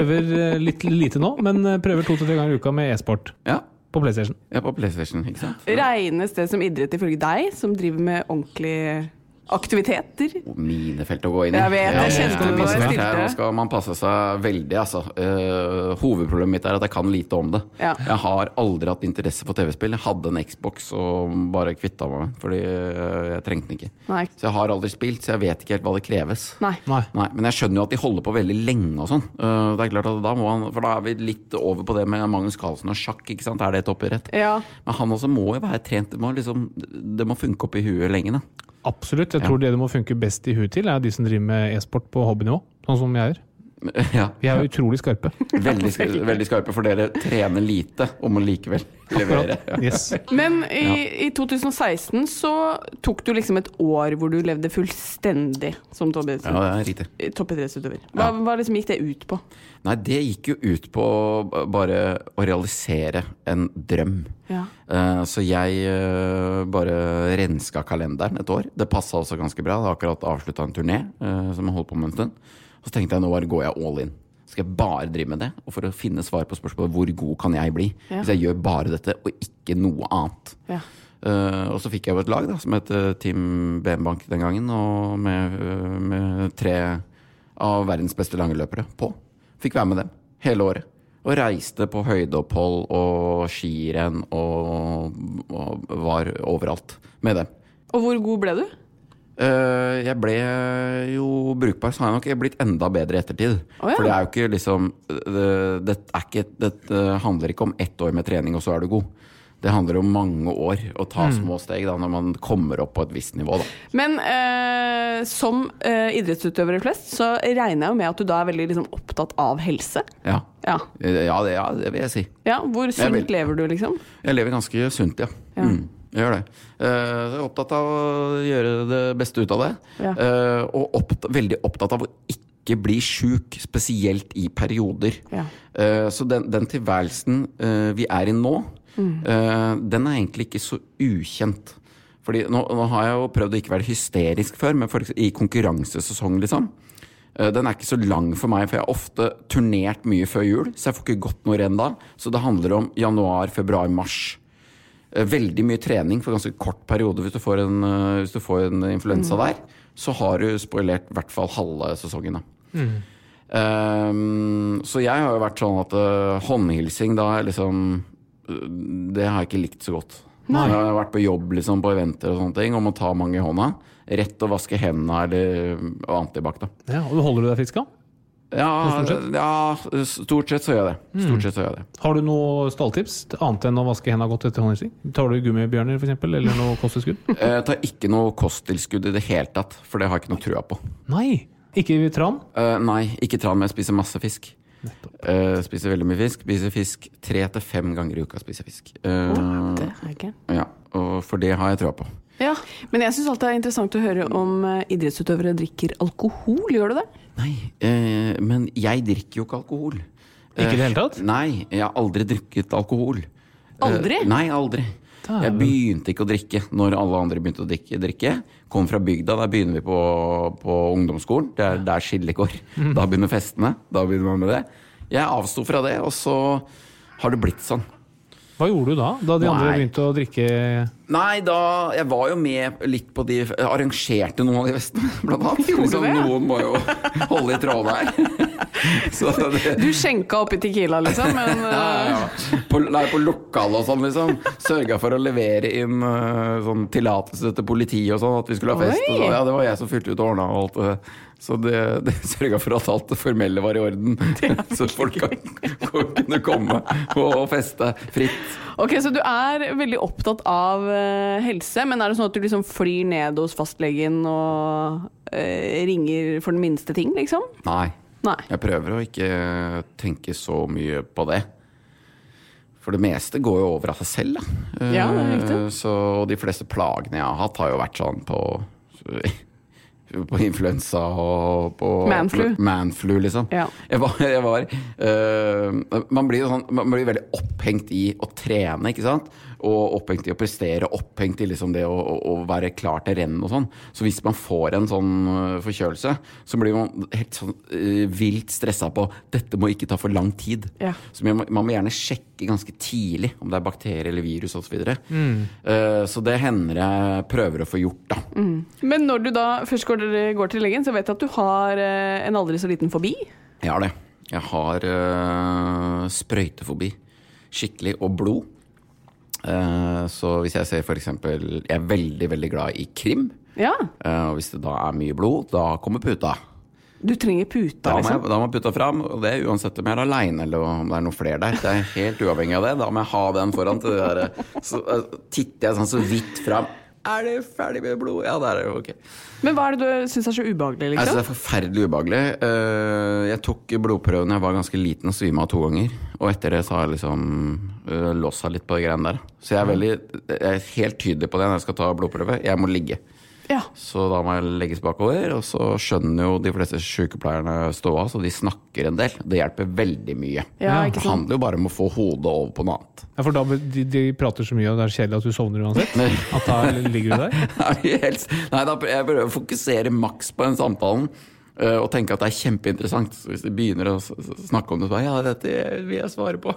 Øver eh, litt lite nå, men eh, prøver to til tre ganger i uka med e-sport Ja. på PlayStation. Er på PlayStation, ikke sant? Regnes det som idrett ifølge deg, som driver med ordentlige aktiviteter? Minefelt å gå inn i. Jeg vet, jeg Ja, kjente det da jeg skal- skal man passe seg veldig, altså. Uh, hovedproblemet mitt er at jeg kan lite om det. Ja. Jeg har aldri hatt interesse for TV-spill. Jeg hadde en Xbox og bare kvitta meg fordi eh, jeg trengte den ikke. Nei. Så jeg har aldri spilt, så jeg vet ikke helt hva det kreves. Nei. Nei. Nei, Men jeg skjønner jo at de holder på veldig lenge og sånn. Uh, det er klart at da må han, For da er vi litt over på det med Magnus Carlsen og sjakk, ikke sant. Er det toppidrett? Ja. Men han også må jo være trent. Det må, liksom, det må funke opp i huet lenge, da. Absolutt. Jeg tror det det må funke best i huet til, er de som driver med e-sport på hobbynivå. Sånn som jeg gjør. *laughs* Ja. Vi er utrolig skarpe. Veldig, veldig skarpe, for dere trener lite om å likevel *laughs* levere. Yes. Men i, i 2016 så tok du liksom et år hvor du levde fullstendig som toppidrettsutøver. ja, toppidrettsutøver. Hva, hva liksom gikk det ut på? Nei, det gikk jo ut på bare å realisere en drøm. Ja. Eh, Så jeg eh, bare renska kalenderen et år. Det passa også ganske bra. Jeg har akkurat avslutta en turné eh, som jeg holdt på med en stund. Så tenkte jeg nå bare går jeg all in. skal jeg bare drive med det. Og for å finne svar på spørsmålet hvor god kan jeg bli Ja. hvis jeg gjør bare dette og ikke noe annet. Ja. Uh, og så fikk jeg jo et lag da, som het eh, Team BM-bank den gangen, og med, eh, med tre av verdens beste langløpere på. Fikk være med dem hele året. Og reiste på høydeopphold og skirenn og, og var overalt med dem. Og hvor god ble du? Eh, jeg ble jo brukbar, så har jeg nok blitt enda bedre i ettertid. Oh, ja. For det er jo ikke liksom det, er ikke, det handler ikke om ett år med trening, og så er du god. Det handler om mange år å ta Mm. små steg da, når man kommer opp på et visst nivå. Da. Men eh, som eh, idrettsutøvere flest, så regner jeg jo med at du da er veldig liksom, opptatt av helse. Ja. Ja. Ja, det, ja, det vil jeg si. ja hvor sunt lever du, liksom? Jeg lever ganske sunt, ja. Ja. Mm, jeg gjør det. Eh, jeg er opptatt av å gjøre det beste ut av det. Ja. Eh, og opptatt, veldig opptatt av å ikke bli sjuk, spesielt i perioder. Ja. Eh, så den, den tilværelsen vi er i nå, Mm. den er egentlig ikke så ukjent. Fordi nå, nå har jeg jo prøvd å ikke være hysterisk før, men for i konkurransesesong, liksom. Den er ikke så lang for meg, for jeg har ofte turnert mye før jul, så jeg får ikke gått noe renn da. Så det handler om januar, februar, mars. Eh, Veldig mye trening for ganske kort periode. Hvis du får en, eh, hvis du får en influensa Mm. der, så har du spoilert i hvert fall halve sesongen. Da. Um, så jeg har jo vært sånn at uh, håndhilsing da liksom Det har jeg ikke likt så godt. Nei. Jeg har vært på jobb liksom, på eventer og sånne ting og må ta mange i hånda. Rett å vaske hendene eller og antibac. Ja, og Holder du deg frisk, da? Ja, Stort sett? ja, stort sett så gjør jeg det. Stort sett så gjør jeg det. Har du noe stalltips annet enn å vaske hendene godt etter håndhilsing? Tar du gummibjørner f.eks., eller noe kosttilskudd? *laughs* Jeg tar ikke noe kosttilskudd i det hele tatt, for det har jeg ikke noe trua på. Nei! Ikke tran? Uh, nei, ikke tran, men jeg spiser masse fisk. Uh, spiser veldig mye fisk. Spiser fisk tre til fem ganger i uka. spiser fisk. Eh, Det jeg ikke ja, og for det har jeg trua på. Ja, Men jeg syns alltid det er interessant å høre om eh, idrettsutøvere drikker alkohol. Gjør du det? Nei, eh, men jeg drikker jo ikke alkohol. Ikke i det hele tatt? Eh, nei, jeg har aldri drukket alkohol. Eh, Aldri? nei, aldri. Jeg begynte ikke å drikke når alle andre begynte å drikke. drikke. Kom fra bygda, der begynner vi på, på ungdomsskolen. Det er der skillet går. Mm. Da begynner festene. Da begynner man med det. Jeg avsto fra det, og så har det blitt sånn. Hva gjorde du da? Da de andre begynte å drikke Nei, da Jeg var jo med litt på de Arrangerte noen av de festene, blant annet. Gjorde Liksom, det? noen må jo holde i trådene her. *laughs* Så det, Du skjenka oppi Tequila, liksom, men *laughs* ja, eh, ja. På, nei, på lokalet og sånn, liksom. Sørga for å levere inn uh, sånn tillatelse til politiet og sånn, at vi skulle ha fest. Og så, ja, det var jeg som fylte ut og ordna og alt det. Så det, det *laughs* sørga for at alt det formelle var i orden. *laughs* *laughs* så folk kan, kunne komme og feste fritt. Ok, Så du er veldig opptatt av eh, helse, men er det sånn at du liksom flyr ned hos fastlegen og eh, ringer for den minste ting, liksom? Nei. Nei. Jeg prøver å ikke tenke så mye på det. For det meste går jo over av seg selv, da. Ja, det er Eh, riktig. Så de fleste plagene jeg har hatt, har jo vært sånn på på influensa og på Manflu. Manflu, liksom. Ja. Jeg var, jeg var eh, man, blir sånn, man blir veldig opphengt i å trene, ikke sant? Og opphengt i å prestere, opphengt i liksom det å, å, å være klar til renn og sånn. Så hvis man får en sånn eh, forkjølelse, så blir man helt sånn uh, vilt stressa på dette må ikke ta for lang tid. Ja. Så man, man må gjerne sjekke ganske tidlig om det er bakterier eller virus osv. Så, videre. uh, så det hender jeg prøver å få gjort, da. Men når du da først går, går til legen, så vet jeg at du har uh, en aldri så liten fobi. Jeg har det. Jeg har sprøytefobi. Skikkelig. Og blod. Eh, så hvis jeg ser for eksempel Jeg er veldig, veldig glad i krim. Ja. Eh, og hvis det da er mye blod, da kommer puta. Du trenger puta, Da må, jeg, liksom. da må jeg puta fram, og det er uansett om jeg er aleine eller om det er noen flere der. Det er helt uavhengig av det. Da må jeg ha den foran til det der. Så eh, titter jeg sånn så vidt fram. Er det ferdig med blod? Ja, det er det. Ok. Men hva er det du syns er så ubehagelig, Altså, det liksom? er forferdelig ubehagelig. Eh, jeg tok blodprøven da jeg var ganske liten og svima av to ganger. Og etter det så har jeg liksom uh, lossa litt på de greiene der. Så jeg er, veldig, jeg er helt tydelig på det når jeg skal ta blodprøve. Jeg må ligge. Ja. Så da må jeg legges bakover, og så skjønner jo de fleste sykepleierne ståa, så de snakker en del. Det hjelper veldig mye. Ja, det ikke sant? handler jo bare om å få hodet over på noe annet. Ja, for da, de, de prater så mye, og det er kjedelig at du sovner uansett? *laughs* At da ligger du der? *laughs* Nei, helst. Nei, da, jeg prøver å fokusere maks på den samtalen. Eh, og tenke at det er kjempeinteressant. Så hvis de begynner å snakke om det, så bare, ja, dette vil jeg svare på.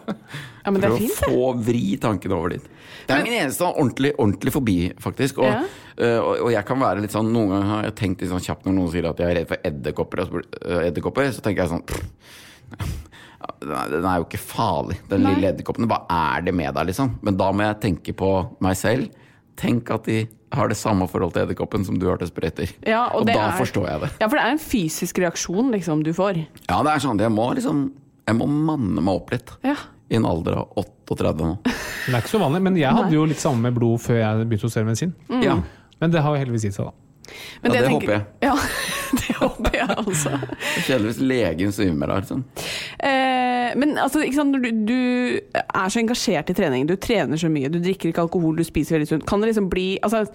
Ja, men det er For fint, å få vri tankene over dit. Det er min eneste ordentlig, ordentlig forbi, faktisk. Og, Ja. eh, og, og jeg kan være litt sånn Noen ganger har jeg tenkt litt sånn kjapt når noen sier at jeg er redd for edderkopper, eh, edderkopper, så tenker jeg sånn pff, den er jo ikke farlig, den Nei. lille edderkoppen. Hva er det med deg, liksom? Men da må jeg tenke på meg selv. Tenk at de har det samme forhold til edderkoppen som du har til sprøyter. Ja, og og da er- forstår jeg det. Ja, for det er en fysisk reaksjon liksom du får. Ja, det er sånn. Jeg må liksom Jeg må manne meg opp litt. Ja. I en alder av 38 nå. Det er ikke så vanlig, men jeg hadde jo litt samme med blod før jeg begynte å studere medisin. Ja, Men det har jo heldigvis gitt seg, da. Men Ja, det tenker- håper jeg. *laughs* Ja, det håper jeg det er kjedelig hvis legen svimer av. Sånn. Eh, men altså, du, du er så engasjert i trening, du trener så mye, du drikker ikke alkohol, du spiser veldig sunt. Kan det liksom bli altså,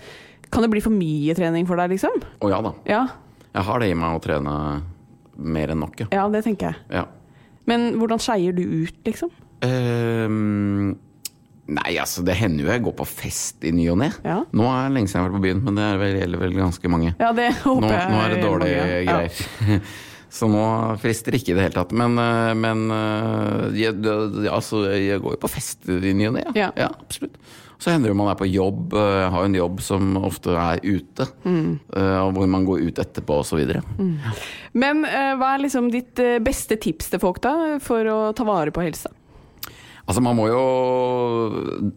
Kan det bli for mye trening for deg, liksom? Å ja da. Ja, Jeg har det i meg å trene mer enn nok, ja. ja det tenker jeg. ja. Men hvordan skeier du ut, liksom? Ehm, nei, altså det hender jo jeg går på fest i ny og ne. Ja. Nå er det lenge siden jeg har vært på byen, men det er vel, gjelder vel ganske mange. Ja, det håper Nå, jeg. nå er det dårlige mange- ja. greier. *laughs* Så nå frister det ikke i det hele tatt. Men, eh, men eh, jeg, altså, jeg går jo på fest i ny og ne. Ja. Ja. absolutt. Så hender det man er på jobb. eh, Jeg har jo en jobb som ofte er ute. Mm. eh, Hvor man går ut etterpå osv. videre Men eh, hva er liksom ditt eh, beste tips til folk da, for å ta vare på helsa? Altså man må jo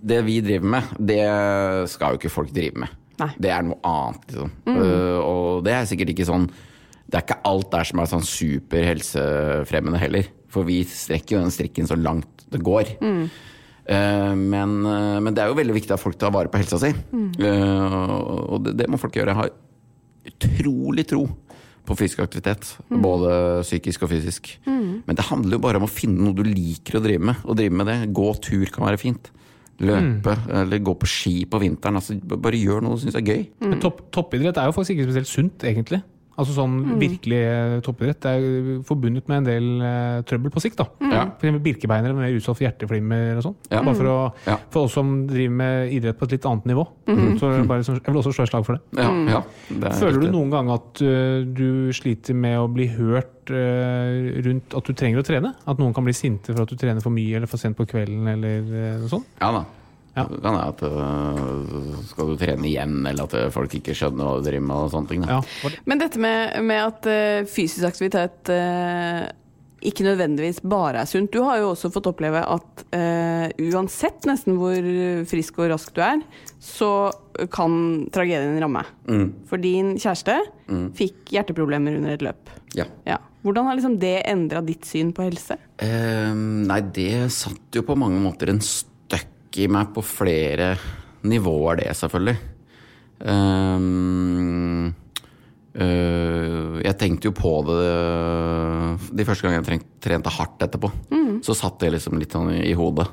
Det vi driver med, det skal jo ikke folk drive med. Nei. Det er noe annet, liksom. Eh, og det er sikkert ikke sånn Det er ikke alt der som er sånn super helsefremmende heller. For vi strekker jo den strikken så langt det går. Eh, men, eh, men det er jo veldig viktig at folk tar vare på helsa si. Mm. og det, det må folk gjøre. Jeg har utrolig tro på fysisk aktivitet. Både psykisk og fysisk. Men det handler jo bare om å finne noe du liker å drive med. Og drive med det. Gå tur kan være fint. Løpe, eller gå på ski på vinteren. Altså, bare gjør noe du syns er gøy. Men topp, toppidrett er jo faktisk ikke spesielt sunt, egentlig. Altså sånn virkelig eh, toppidrett. Det er forbundet med en del uh, trøbbel på sikt. da. Ja. For eksempel birkebeinere er mer utsatt for hjerteflimmer og sånn. Ja. Bare for, å, Ja. for oss som driver med idrett på et litt annet nivå. Så er bare, sånn- jeg vil også slå et slag for det. Ja, ja, det er Føler du noen gang at uh, du sliter med å bli hørt uh, rundt at du trenger å trene? At noen kan bli sinte for at du trener for mye eller for sent på kvelden eller uh, noe sånt? Ja da. Ja. Det kan være at øh, skal du trene igjen, eller at øh, folk ikke skjønner hva du driver med. og sånne ting. Da. Ja. Men dette med, med at eh, fysisk aktivitet eh, ikke nødvendigvis bare er sunt. Du har jo også fått oppleve at uh, uansett nesten hvor frisk og rask du er, så kan tragedien ramme. Mm. For din kjæreste fikk hjerteproblemer under et løp. Ja. Ja. Hvordan har liksom det endra ditt syn på helse? Uh, nei, det satt jo på mange måter en støkk i meg på flere nivåer, det, selvfølgelig. Um, uh, jeg tenkte jo på det de første gangene jeg treng- trente hardt etterpå. Så satt det liksom litt sånn i, i hodet.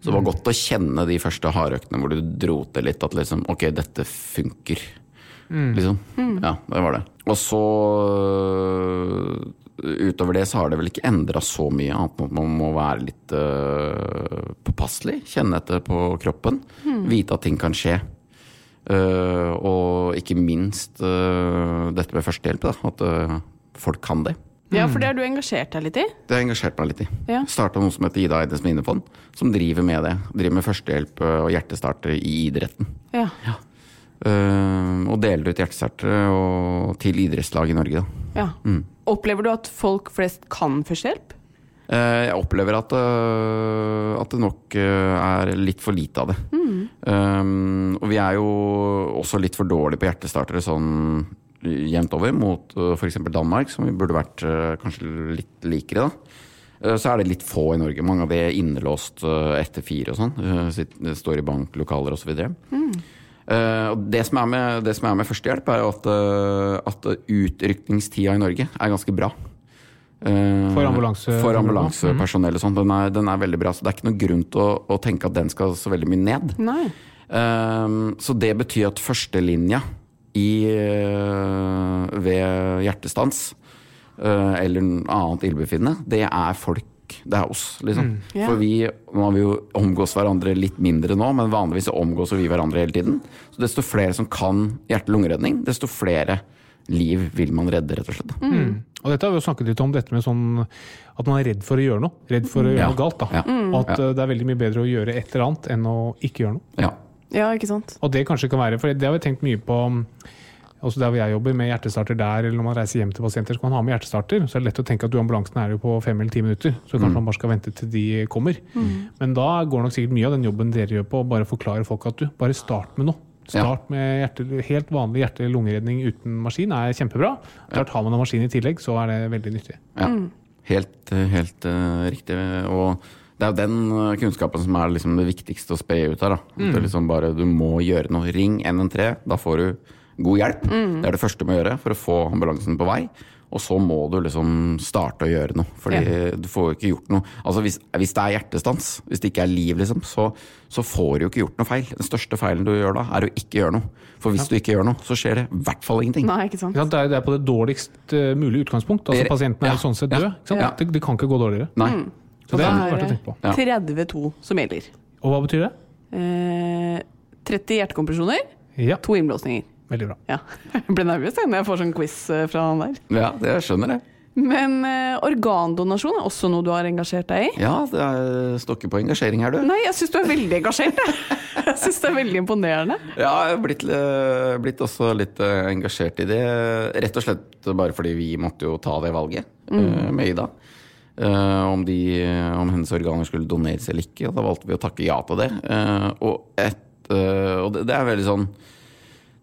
Så det var godt å kjenne de første hardøktene hvor du dro til litt at liksom Ok, dette funker. Liksom. Ja, det var det. Og så Utover det så har det vel ikke endra så mye, annet enn at man må være litt uh, påpasselig. Kjenne etter på kroppen. Vite at ting kan skje. Uh, og ikke minst uh, dette med førstehjelp. Da, at folk kan det. Ja, for det har du engasjert deg litt i. Det har jeg engasjert meg litt i. Ja. Starta noe som heter Ida Eides minnefond, som driver med det. Driver med førstehjelp og hjertestarter i idretten. Ja. Øh, og deler ut hjertestartere og- til idrettslag i Norge. Da. ja. Opplever du at folk flest kan førstehjelp? Eh, Jeg opplever at, øh, at det nok er litt for lite av det. Um, og vi er jo også litt for dårlige på hjertestartere sånn jevnt over mot f.eks. Danmark, som vi burde vært kanskje litt likere. da. Eh, Så er det litt få i Norge. Mange av de er innelåst etter fire og sånn. Eh, Står i banklokaler osv. Uh, det, som er med, det som er med førstehjelp, er jo at, øh, at utrykningstida i Norge er ganske bra. Eh, For ambulanse- For ambulansepersonell og sånn. Den, er- den er veldig bra. Så det er ikke noen grunn til å, å tenke at den skal så veldig mye ned. Nei. Ehm, så det betyr at førstelinja i, eh, ved hjertestans uh, eller annet illebefinnende, det er folk. Det er oss, liksom. Ja. For vi, man vil jo omgås hverandre litt mindre nå, men vanligvis omgås vi hverandre hele tiden. Så desto flere som kan hjerte-lungeredning, desto flere liv vil man redde, rett og slett. Mm. Og dette har vi jo snakket litt om, dette med sånn at man er redd for å gjøre noe. Redd for å gjøre Ja. noe galt. da. Ja. Og at Ja. eh, det er veldig mye bedre å gjøre et eller annet enn å ikke gjøre noe. Ja. Ja, ikke sant. Og det kanskje kan være, for det har vi tenkt mye på også der hvor jeg jobber, med hjertestarter der, eller når man reiser hjem til pasienter, så kan man ha med hjertestarter. Så er det lett å tenke at du ambulansen er jo på fem eller ti minutter, så kanskje Mm. man bare skal vente til de kommer. Men da går nok sikkert mye av den jobben dere gjør på å bare forklare folk at du, bare start med noe. Start med hjerte, helt vanlig hjerte-lungeredning uten maskin er kjempebra. Klart Har man en maskin i tillegg, så er det veldig nyttig. Ja. Helt, eh, helt uh, riktig. Og det er jo den eh, kunnskapen som er liksom det viktigste å spe ut. At Mm. det liksom bare, du må gjøre noe. Ring 113, da får du god hjelp. Mm. Det er det første du må gjøre for å få ambulansen på vei. Og så må du liksom starte å gjøre noe, fordi du får jo ikke gjort noe. Altså hvis, hvis det er hjertestans, hvis det ikke er liv, liksom, så, så får du jo ikke gjort noe feil. Den største feilen du gjør da, er å ikke gjøre noe. For hvis du ikke gjør noe, så skjer det i hvert fall ingenting. Nei, ikke sant. Ikke? Det er, det er på det dårligst eh, mulige utgangspunkt. Altså Pasienten er ja. sånn sett Ja. død. Ikke sant? Ja. Det, det kan ikke gå dårligere. Nei. Så det er verdt å tenke på. Ja. er 32 som gjelder. Og hva betyr det? Eh, 30 hjertekompresjoner, Ja, to innblåsninger. Veldig bra. Ja. *laughs* Jeg ble nervøs jeg, når jeg får sånn quiz eh, fra han der. Ja, det skjønner jeg. Men eh, organdonasjon er også noe du har engasjert deg i? Ja, det er, står ikke på engasjering her, du. Nei, jeg syns du er veldig engasjert. *laughs* jeg. Jeg syns det er veldig imponerende. Ja, jeg har blitt, eh, blitt også litt eh, engasjert i det. Rett og slett bare fordi vi måtte jo ta det valget eh, med Ida. Eh, om, de, om hennes organer skulle doneres eller ikke. Og da valgte vi å takke ja til det. Eh, og et, eh, og det, det er veldig sånn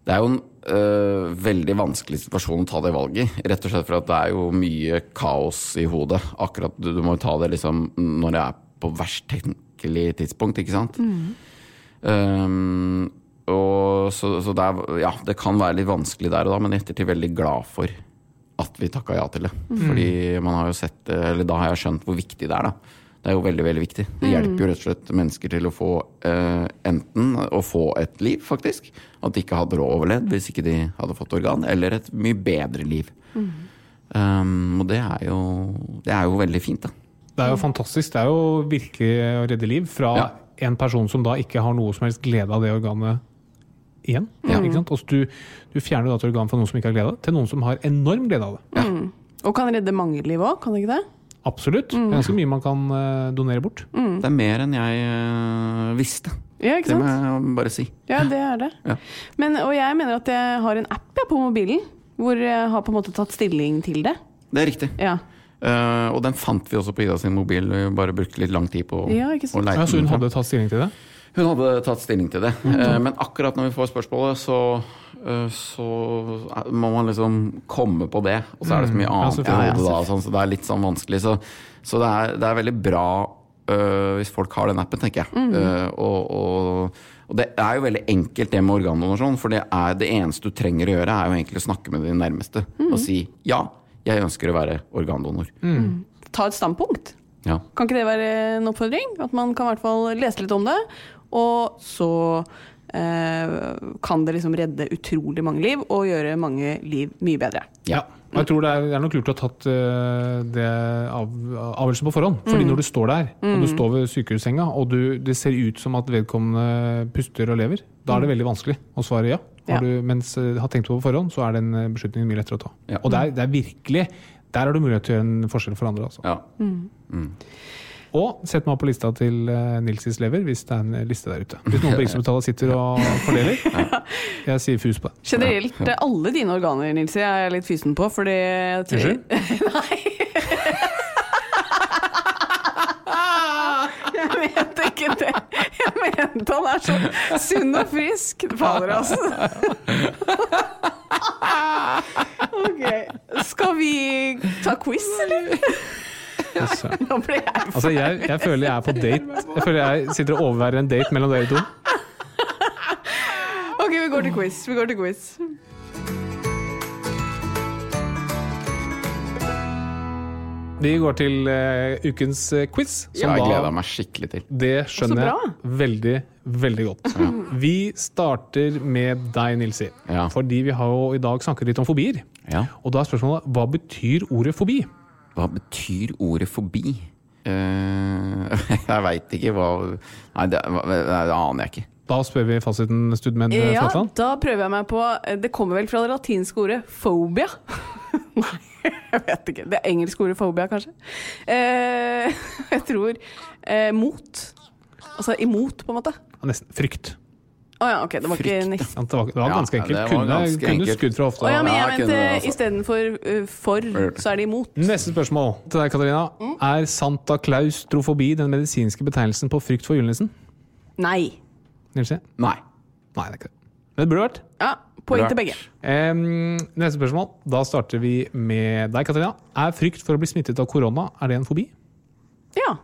Det er jo en øh, veldig vanskelig situasjon å ta det valget i. Rett og slett for at det er jo mye kaos i hodet. Akkurat Du, du må jo ta det liksom når det er på verst tenkelig tidspunkt, ikke sant? Um, og så, så det, er, ja, det kan være litt vanskelig der og da, men i ettertid veldig glad for at vi takka ja til det. Fordi man har jo sett Eller da har jeg skjønt hvor viktig det er, da. Det er jo veldig, veldig viktig. Det hjelper jo rett og slett mennesker til å få eh, enten å få et liv, faktisk. At de ikke hadde overlevd hvis ikke de hadde fått organ. Eller et mye bedre liv. Um, og det er, jo, det er jo veldig fint, da. Det er jo fantastisk. Det er jo virkelig å redde liv fra Ja. en person som da ikke har noe som helst glede av det organet igjen. Ikke sant? Altså, du, du fjerner da et organ fra noen som ikke har glede av det, til noen som har enorm glede av det. Og kan redde mange liv òg, kan det ikke det? Absolutt. Det er ganske mye man kan eh, donere bort. Det er mer enn jeg eh, visste. Ja, ikke Det må jeg bare si. Ja, det er det. Ja. Men, og jeg mener at jeg har en app på mobilen, hvor jeg har på en måte tatt stilling til det. Det er riktig. Ja, Uh, og den fant vi også på Ida sin mobil. Vi bare brukte litt lang tid på å Ja, ikke sant. å leite Ja, så hun hadde tatt stilling til det? Hun hadde tatt stilling til det. Eh, men akkurat når vi får spørsmålet, så, eh, så må man liksom komme på det. Og så er det så mye Mm. Ja, annet i selvfølgelig. hodet da, sånn, så det er litt sånn vanskelig. Så, så det, er, det er veldig bra øh, hvis folk har den appen, tenker jeg. Eh, og, og, og det er jo veldig enkelt det med organdonasjon, for det, er det eneste du trenger å gjøre, er jo egentlig å snakke med de nærmeste og si ja, jeg ønsker å være organdonor. Ta et standpunkt. Ja. Kan ikke det være en oppfordring? At man kan i hvert fall lese litt om det, og så eh, kan det liksom redde utrolig mange liv og gjøre mange liv mye bedre. Ja. Og jeg tror det er, det er nok lurt å ha tatt eh, det av, avgjørelsen på forhånd. Fordi når du står der, og du står ved sykehussenga, og du, det ser ut som at vedkommende puster og lever, da er det veldig vanskelig å svare ja. Ja. Har du, mens eh, har tenkt på på forhånd, så er den beslutningen mye lettere å ta. Ja. Og det er, det er virkelig Der har du mulighet til å gjøre en forskjell for andre. Altså. Ja. Og sett meg opp på lista til uh, Nilsis lever, hvis det er en liste der ute. Hvis noen på Rikshospitalet sitter og fordeler, jeg sier fus på det. Generelt eh, alle dine organer, Nils, jeg er litt fysen på, fordi Unnskyld? *laughs* Nei. *laughs* Jeg mente ikke det. Jeg mente han er så sunn og frisk. Fader, altså. *laughs* Ok. Skal vi ta quiz, eller? Altså. Nå ble jeg Altså, jeg, jeg føler jeg er på date. Jeg føler jeg sitter og overværer en date mellom dere to. Ok, vi går til quiz. Vi går til quiz. Vi går til uh, ukens eh, quiz. Ja, jeg gleder meg skikkelig til. Det skjønner jeg veldig, veldig godt. Vi starter med deg, Nilsi. Ja. Fordi vi har jo i dag snakket litt om fobier. Ja. Og da er spørsmålet hva betyr ordet fobi? Hva betyr ordet fobi? Uh, *laughs* jeg veit ikke hva Nei, det, det, det aner jeg ikke. Da spør vi fasiten, studmenn Ja, Flatland. da prøver jeg meg på Det kommer vel fra det latinske ordet phobia? *laughs* Nei, jeg vet ikke. Det engelske ordet phobia, kanskje. Eh, *laughs* jeg tror eh, mot. Altså imot, på en måte. Ja, nesten. Frykt. Å ja, ok. Det var ikke nesten. Det var, det var ganske enkelt. Ja, var kunne ganske kunne enkelt. skudd fra hofta. Oh, ja, men jeg mente altså. istedenfor uh, for, så er det imot. Neste spørsmål til deg, Katarina. Mm. Er Santa Claustrofobi den medisinske betegnelsen på frykt for julenissen? Nei. Nilsi? Nei. Nei, det er ikke det. Men det burde vært. Ja, poeng til begge. Um, neste spørsmål. Da starter vi med deg, Katarina. Er frykt for å bli smittet av korona er det en fobi? Ja.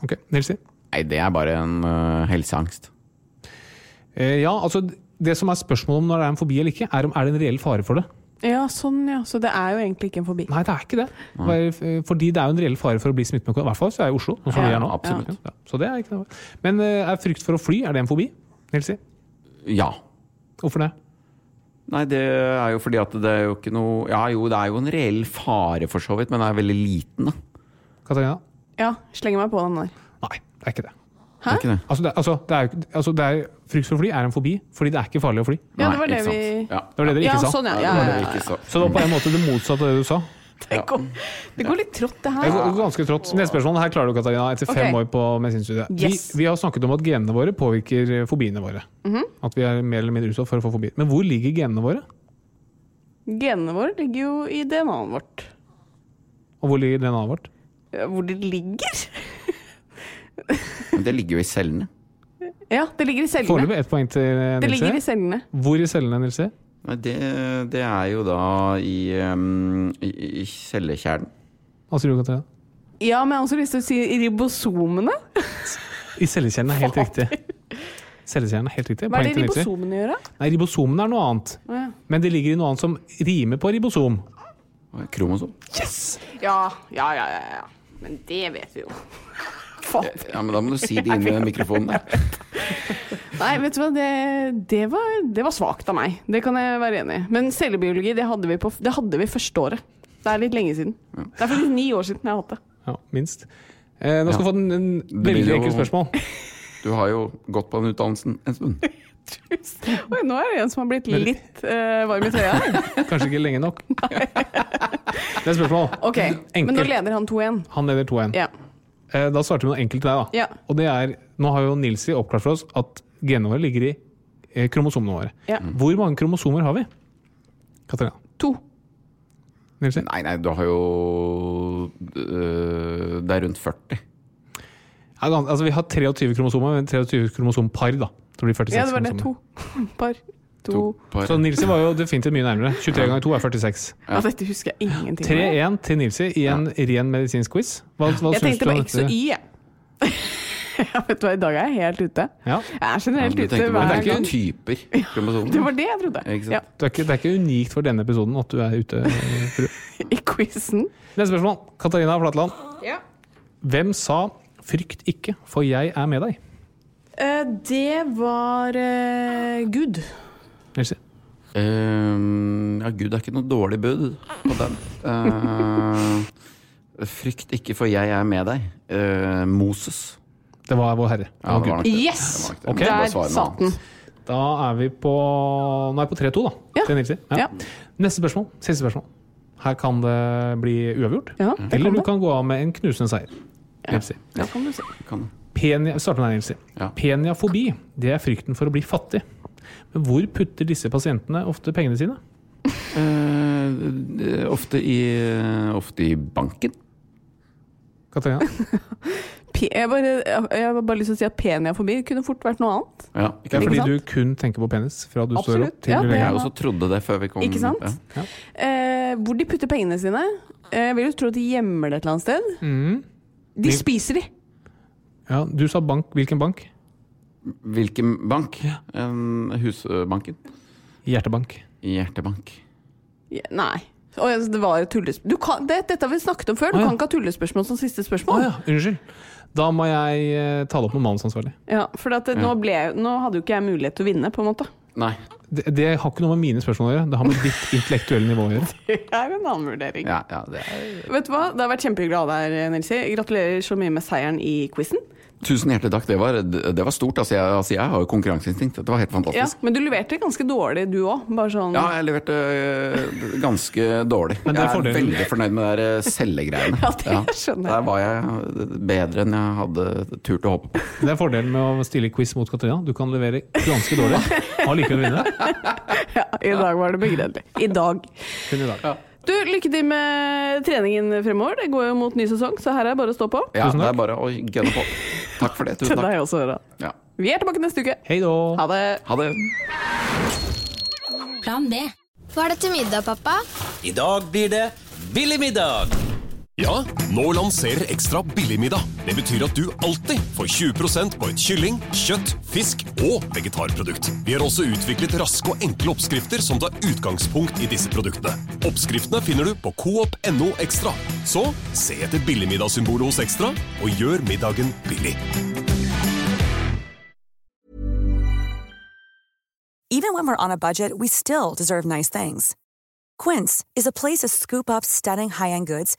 Ok, Nilsi? Nei, det er bare en uh, helseangst. Eh, ja, altså Det som er spørsmålet om når det er en fobi eller ikke, er om er det en reell fare for det. Ja, sånn ja. Så det er jo egentlig ikke en fobi. Nei, det er ikke det. Eh, Fordi det er jo en reell fare for å bli smittet med korona. I hvert fall hvis du er i Oslo. Sånn som Ja, vi er nå. absolutt. Ja, så det er ikke det. Men eh, er frykt for å fly, er det en fobi? Nilsi? Ja. Hvorfor det? Nei, det er jo fordi at det er jo ikke noe Ja jo, det er jo en reell fare for så vidt, men den er veldig liten, da. Katarina? Ja, slenger meg på den der. Nei, det er ikke det. Det er ikke det. Altså, det, altså, det er, jo altså, det er, frykt for fly er en fobi, fordi det er ikke farlig å fly. Ja, det var det vi Ja. Det var det dere Ja, ikke sa. sånn ja. Det det ikke sa. Så det var på en måte det motsatte av det du sa. *laughs* Det, går, det går litt trått, det Det her. går ganske trått. Neste spørsmål. Her klarer du, Katarina, etter fem okay. år på medisinstudiet. Yes. Vi, vi har snakket om at genene våre påvirker eh, fobiene våre. Mhm. At vi er mer eller mindre utsatt for å få fobier. Men hvor ligger genene våre? Genene våre ligger jo i DNA-et vårt. Og hvor ligger DNA-et vårt? Hvor det ligger? Men det ligger jo i cellene. Ja, det ligger i cellene. Foreløpig ett poeng til Nilse. Det ligger i cellene. Hvor i cellene, Nilsi? Det, det er jo da i, um, i, i cellekjernen. Hva sier du, Katarina? Ja, men jeg har også lyst til å si ribosomene. *laughs* I cellekjernen er helt riktig. Cellekjernen er helt riktig. Hva er det ribosomene gjør, da? Nei, Ribosomene er noe annet. Ja. Men det ligger i noe annet som rimer på ribosom. Kromosom. Ja, ja, ja, ja, ja. Men det vet vi jo. Faen. Ja, men da må du si det inn i mikrofonen der. *laughs* Nei, vet du hva, det, det, var, det var svakt av meg. Det kan jeg være enig i. Men cellebiologi, det hadde vi, på, det hadde vi første året. Det er litt lenge siden. Det er faktisk ni år siden jeg har hatt det. Ja, minst. Eh, nå skal du Ja. få en, en veldig enkelt spørsmål. *laughs* Du har jo gått på den utdannelsen en stund. *laughs* Oi, nå er det en som har blitt litt uh, varm i trøya. Kanskje ikke lenge nok. Det er spørsmål. Ok, men nå leder han 2-1. Han leder 2-1. Ja. Eh, Da starter vi med noe enkelt til deg. da. Ja. Og det er, Nå har jo Nilsi oppklart for oss at genene våre ligger i eh, kromosomene våre. Ja. Hvor mange kromosomer har vi? Katarina? To. Nilsi? Nei, nei, du har jo øh, Det er rundt 40. Ja, altså, vi har 23 kromosomer, men 23 kromosompar. da. Så det blir 46 Ja, det var det. kromosomer. To *laughs* par. To. par. Så Nilsi var jo definitivt mye nærmere. 23 ganger 2 er 46. Ja. dette husker jeg ingenting av. 3-1 til Nilsi i en ren medisinsk quiz. Hva, hva Jeg syns tenkte du på om X og? Y, jeg. *laughs* Ja, vet du hva, i dag er jeg helt ute. Ja. Jeg er generelt ute tenker på hver hvilke gang. typer kromosomer. Det var det jeg trodde. Ikke sant? Ja, Det er, ikke, det er ikke unikt for denne episoden at du er ute. *laughs* I quizen. Neste spørsmål. Katarina Flatland. Ja. Hvem sa 'frykt ikke, for jeg er med deg'? Eh, det var eh, Gud. Nilsi? Ehm, ja, Gud er ikke noe dårlig bud på den. Uh, frykt ikke, for jeg er med deg. Uh, Moses. Det var Vår Herre. Ja, det var det. Yes! Det var nok det. Ok. Jeg må bare Der satt den. Da er vi på Nå er vi på 3-2, da. Ja. Til Nilsi. Ja. Neste spørsmål. Siste spørsmål. Her kan det bli uavgjort. Ja, det Eller kan du det. kan gå av med en knusende seier. Nilsi. Det kan du si. Kan. Penia, starter med deg, Nilsi. Ja. Peniafobi det er frykten for å bli fattig. Men hvor putter disse pasientene ofte pengene sine? Uh, ofte, i, ofte i banken. Katarina? *laughs* Jeg, bare, jeg har bare lyst til å si at peniafobi kunne fort vært noe annet. Ja, Det er Ikke fordi sant? du kun tenker på penis fra du står Absolutt. opp til Ja, legger Jeg deg. også trodde det før vi kom Ikke sant? Ja. Uh, hvor de putter pengene sine. Uh, jeg vil jo tro at de gjemmer det et eller annet sted. Mm. De spiser de. Ja, du sa bank. Hvilken bank? Hvilken bank? Husbanken? Hjertebank. Hjertebank. Ja, nei. Oh, ja, det var et tullespørsmål. Du kan, det, dette har vi snakket om før. Du ah, ja. kan ikke ha tullespørsmål som siste spørsmål. spørsmål. ja, unnskyld. Da må jeg uh, ta det opp med manusansvarlig. Ja, for at, det- nå, ble, nå hadde jo ikke jeg mulighet til å vinne, på en måte. Nei. Det, det har ikke noe med mine spørsmål å gjøre. Det har med ditt intellektuelle nivå å gjøre. *laughs* Det er en annen vurdering. Ja, ja, det er Vet du hva? Det har vært kjempehyggelig å ha deg her, Nilsi. Gratulerer så mye med seieren i quizen. Tusen hjertelig takk. Det var, det var stort. Altså jeg, altså jeg, har jo konkurranseinstinkt. Det var helt fantastisk. Ja, men du leverte ganske dårlig, du òg. Sånn ja, jeg leverte øh, ganske dårlig. jeg er fordelen. veldig fornøyd med de der cellegreiene. *laughs* ja, det skjønner jeg. Der var jeg bedre enn jeg hadde turt å håpe på. *laughs* Det er fordelen med å stille quiz mot Katrina. Du kan levere ganske dårlig, og likevel vinne. *laughs* ja, i dag var det begredelig. I dag. Kun i dag. Ja. Du, Lykke til med treningen fremover. Det går jo mot ny sesong, så her er det bare å stå på. Ja, det er bare å gønne på. Takk for det. Tusen takk. Til deg også. Ja. Vi er tilbake neste uke. Hei da. Ha det. Ha det. Plan B. Hva er det til middag, pappa? I dag blir det billig middag. Ja, nå lanserer Ekstra billigmiddag. Det betyr at du alltid får 20% på et kylling, kjøtt, fisk og vegetarprodukt. Vi har også utviklet raske og enkle oppskrifter som tar utgangspunkt i disse produktene. Oppskriftene finner du på coop.no ekstra. Så se etter billigmiddagssymbolet hos Ekstra, og gjør middagen billig. Even when we're on a budget, we still deserve nice things. Quince is a place to scoop up stunning high-end goods